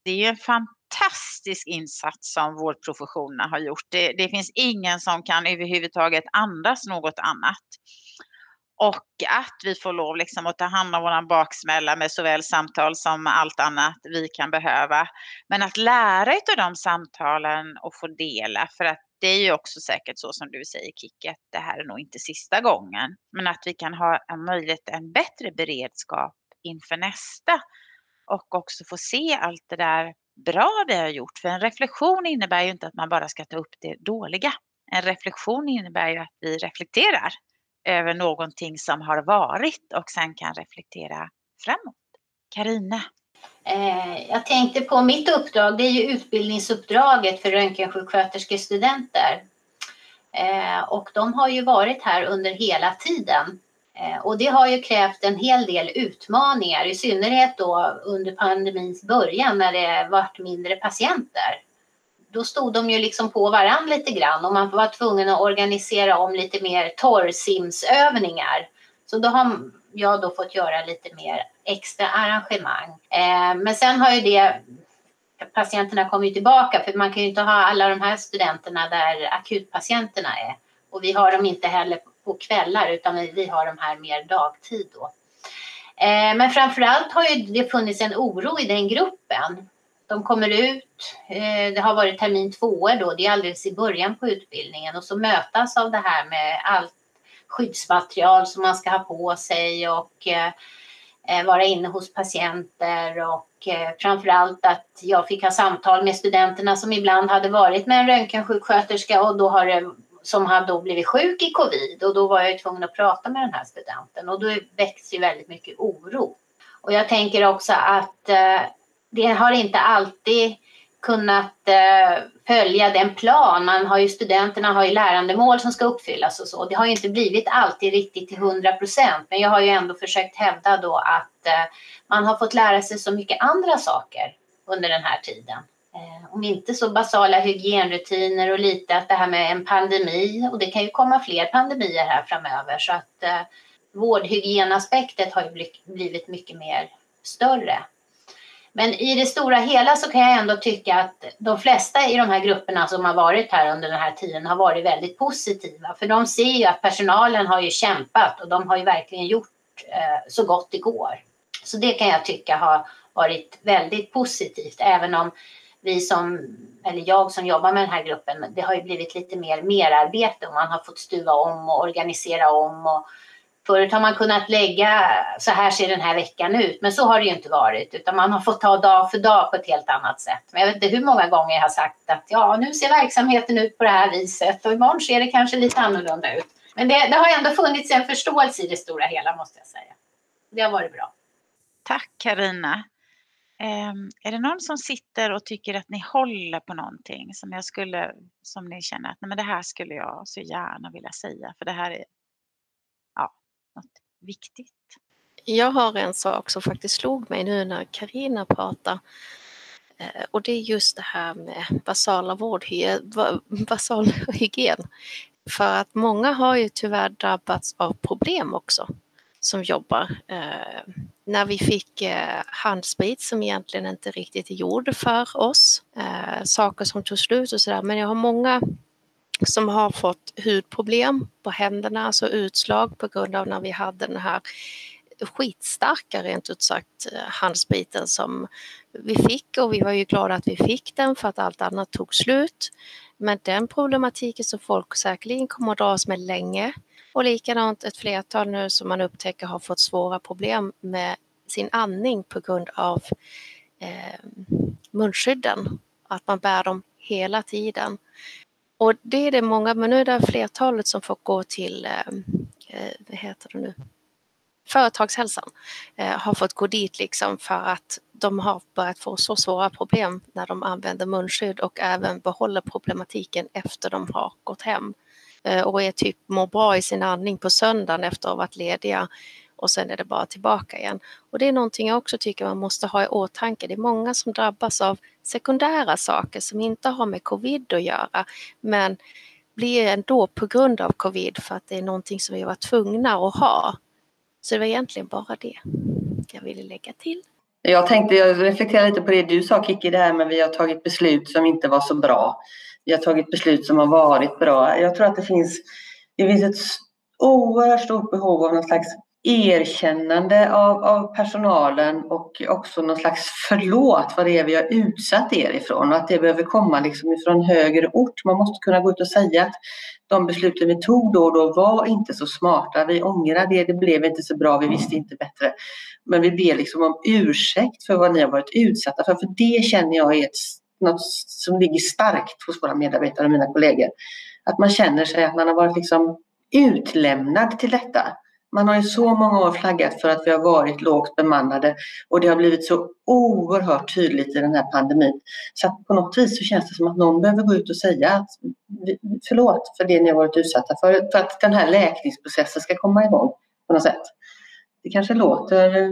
Det är ju en fantastisk insats som vårdprofessionerna har gjort. Det, det finns ingen som kan överhuvudtaget andas något annat. Och att vi får lov liksom att ta hand om våran baksmälla med såväl samtal som allt annat vi kan behöva. Men att lära av de samtalen och få dela för att det är ju också säkert så som du säger Kicke, att det här är nog inte sista gången. Men att vi kan ha en möjlighet, en bättre beredskap inför nästa. Och också få se allt det där bra vi har gjort. För en reflektion innebär ju inte att man bara ska ta upp det dåliga. En reflektion innebär ju att vi reflekterar över någonting som har varit och sen kan reflektera framåt. Karina Eh, jag tänkte på mitt uppdrag, det är ju utbildningsuppdraget för röntgensjuksköterskestudenter. Eh, och de har ju varit här under hela tiden. Eh, och det har ju krävt en hel del utmaningar, i synnerhet då under pandemins början när det varit mindre patienter. Då stod de ju liksom på varann lite grann och man var tvungen att organisera om lite mer torrsimsövningar. Så då har jag då fått göra lite mer extra arrangemang. Eh, men sen har ju det patienterna kommit tillbaka för man kan ju inte ha alla de här studenterna där akutpatienterna är. Och vi har dem inte heller på kvällar utan vi har de här mer dagtid då. Eh, men framförallt har ju det funnits en oro i den gruppen. De kommer ut, eh, det har varit termin två då, det är alldeles i början på utbildningen och så mötas av det här med allt skyddsmaterial som man ska ha på sig och eh, eh, vara inne hos patienter och eh, framförallt att jag fick ha samtal med studenterna som ibland hade varit med en röntgensjuksköterska och då har det, som hade då blivit sjuk i covid och då var jag tvungen att prata med den här studenten och då väcks ju väldigt mycket oro. Och jag tänker också att eh, det har inte alltid kunnat eh, följa den plan. Man har ju, studenterna har ju lärandemål som ska uppfyllas och så. Det har ju inte blivit alltid riktigt till 100 procent. Men jag har ju ändå försökt hävda då att eh, man har fått lära sig så mycket andra saker under den här tiden. Eh, om inte så basala hygienrutiner och lite att det här med en pandemi och det kan ju komma fler pandemier här framöver så att vårdhygienaspektet har ju blivit mycket mer större. Men i det stora hela så kan jag ändå tycka att de flesta i de här grupperna som har varit här under den här tiden har varit väldigt positiva. För de ser ju att personalen har ju kämpat och de har ju verkligen gjort eh, så gott det går. Så det kan jag tycka har varit väldigt positivt, även om vi som, eller jag som jobbar med den här gruppen, det har ju blivit lite mer merarbete och man har fått stuva om och organisera om och Förut har man kunnat lägga, så här ser den här veckan ut, men så har det ju inte varit, utan man har fått ta dag för dag på ett helt annat sätt. Men jag vet inte hur många gånger jag har sagt att ja, nu ser verksamheten ut på det här viset och imorgon ser det kanske lite annorlunda ut. Men det, det har ändå funnits en förståelse i det stora hela, måste jag säga. Det har varit bra. Tack Karina. Um, ehm, är det någon som sitter och tycker att ni håller på någonting som jag skulle, som ni känner att nej, men det här skulle jag så gärna vilja säga, för det här är något viktigt. Jag har en sak som faktiskt slog mig nu när Karina pratar eh, och det är just det här med basala vårdhygien, *laughs* basal hygien. För att många har ju tyvärr drabbats av problem också som jobbar. Eh, när vi fick eh, handsprit som egentligen inte riktigt är gjord för oss, eh, saker som tog slut och sådär. Men jag har många som har fått hudproblem på händerna, alltså utslag på grund av när vi hade den här skitstarka rent ut sagt eh, handspriten som vi fick och vi var ju glada att vi fick den för att allt annat tog slut. Men den problematiken som folk säkerligen kommer att dras med länge och likadant ett flertal nu som man upptäcker har fått svåra problem med sin andning på grund av eh, munskydden. Att man bär dem hela tiden. Och det är det många, men nu är det flertalet som får gå till, eh, eh, vad heter det nu, Företagshälsan eh, har fått gå dit liksom för att de har börjat få så svåra problem när de använder munskydd och även behåller problematiken efter de har gått hem. Eh, och är typ mår bra i sin andning på söndagen efter att ha varit lediga och sen är det bara tillbaka igen. Och det är någonting jag också tycker man måste ha i åtanke. Det är många som drabbas av sekundära saker som inte har med covid att göra men blir ändå på grund av covid för att det är någonting som vi var tvungna att ha. Så det var egentligen bara det jag ville lägga till. Jag tänkte, jag reflekterar lite på det du sa Kiki, det här med att vi har tagit beslut som inte var så bra. Vi har tagit beslut som har varit bra. Jag tror att det finns, det finns ett oerhört stort behov av någon slags erkännande av, av personalen och också någon slags förlåt vad det är vi har utsatt er ifrån och att det behöver komma liksom ifrån högre ort. Man måste kunna gå ut och säga att de besluten vi tog då och då var inte så smarta. Vi ångrar det, det blev inte så bra, vi visste inte bättre. Men vi ber liksom om ursäkt för vad ni har varit utsatta för. För det känner jag är ett, något som ligger starkt hos våra medarbetare och mina kollegor. Att man känner sig att man har varit liksom utlämnad till detta. Man har i så många år flaggat för att vi har varit lågt bemannade och det har blivit så oerhört tydligt i den här pandemin. Så att på något vis så känns det som att någon behöver gå ut och säga att förlåt för det ni har varit utsatta för, för att den här läkningsprocessen ska komma igång på något sätt. Det kanske låter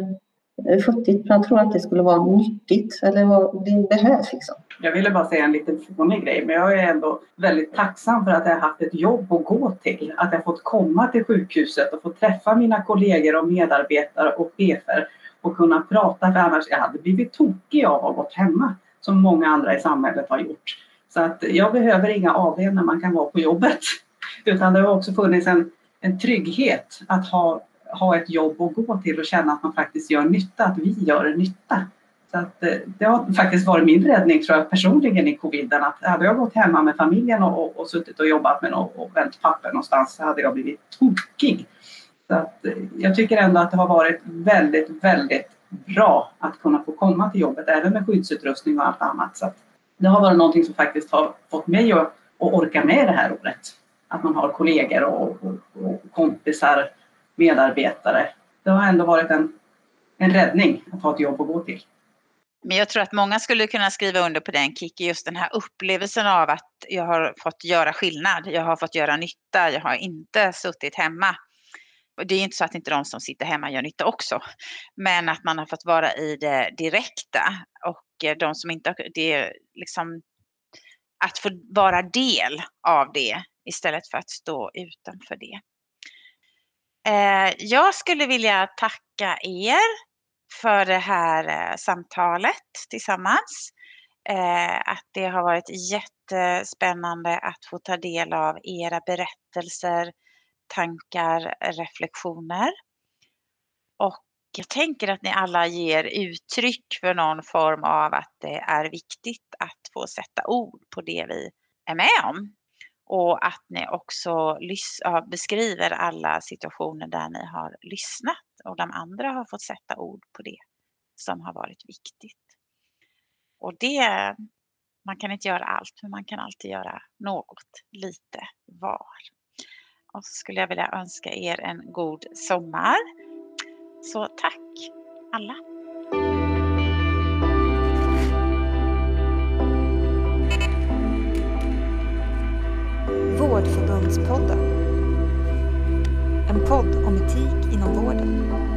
Eh, futtigt men jag tror att det skulle vara nyttigt eller vad det behövs liksom. Jag ville bara säga en liten fånig grej men jag är ändå väldigt tacksam för att jag har haft ett jobb att gå till. Att jag fått komma till sjukhuset och få träffa mina kollegor och medarbetare och chefer och kunna prata för annars jag hade blivit tokig av att gått hemma som många andra i samhället har gjort. Så att jag behöver inga AV när man kan vara på jobbet. *laughs* Utan det har också funnits en, en trygghet att ha ha ett jobb att gå till och känna att man faktiskt gör nytta, att vi gör nytta. Så att, eh, det har faktiskt varit min räddning tror jag personligen i coviden att hade jag gått hemma med familjen och, och, och suttit och jobbat med något och vänt papper någonstans så hade jag blivit tokig. Så att, eh, jag tycker ändå att det har varit väldigt, väldigt bra att kunna få komma till jobbet, även med skyddsutrustning och allt annat. Så att det har varit någonting som faktiskt har fått mig att, att orka med det här året. Att man har kollegor och, och, och kompisar, medarbetare. Det har ändå varit en, en räddning att ha ett jobb att gå till. Men jag tror att många skulle kunna skriva under på den Kicki, just den här upplevelsen av att jag har fått göra skillnad, jag har fått göra nytta, jag har inte suttit hemma. Och det är inte så att inte de som sitter hemma gör nytta också, men att man har fått vara i det direkta och de som inte, det är liksom att få vara del av det istället för att stå utanför det. Eh, jag skulle vilja tacka er för det här eh, samtalet tillsammans. Eh, att det har varit jättespännande att få ta del av era berättelser, tankar, reflektioner. Och jag tänker att ni alla ger uttryck för någon form av att det är viktigt att få sätta ord på det vi är med om. Och att ni också beskriver alla situationer där ni har lyssnat och de andra har fått sätta ord på det som har varit viktigt. Och det, man kan inte göra allt, men man kan alltid göra något lite var. Och så skulle jag vilja önska er en god sommar. Så tack alla! Vårdförbundspodden. En podd om etik inom vården.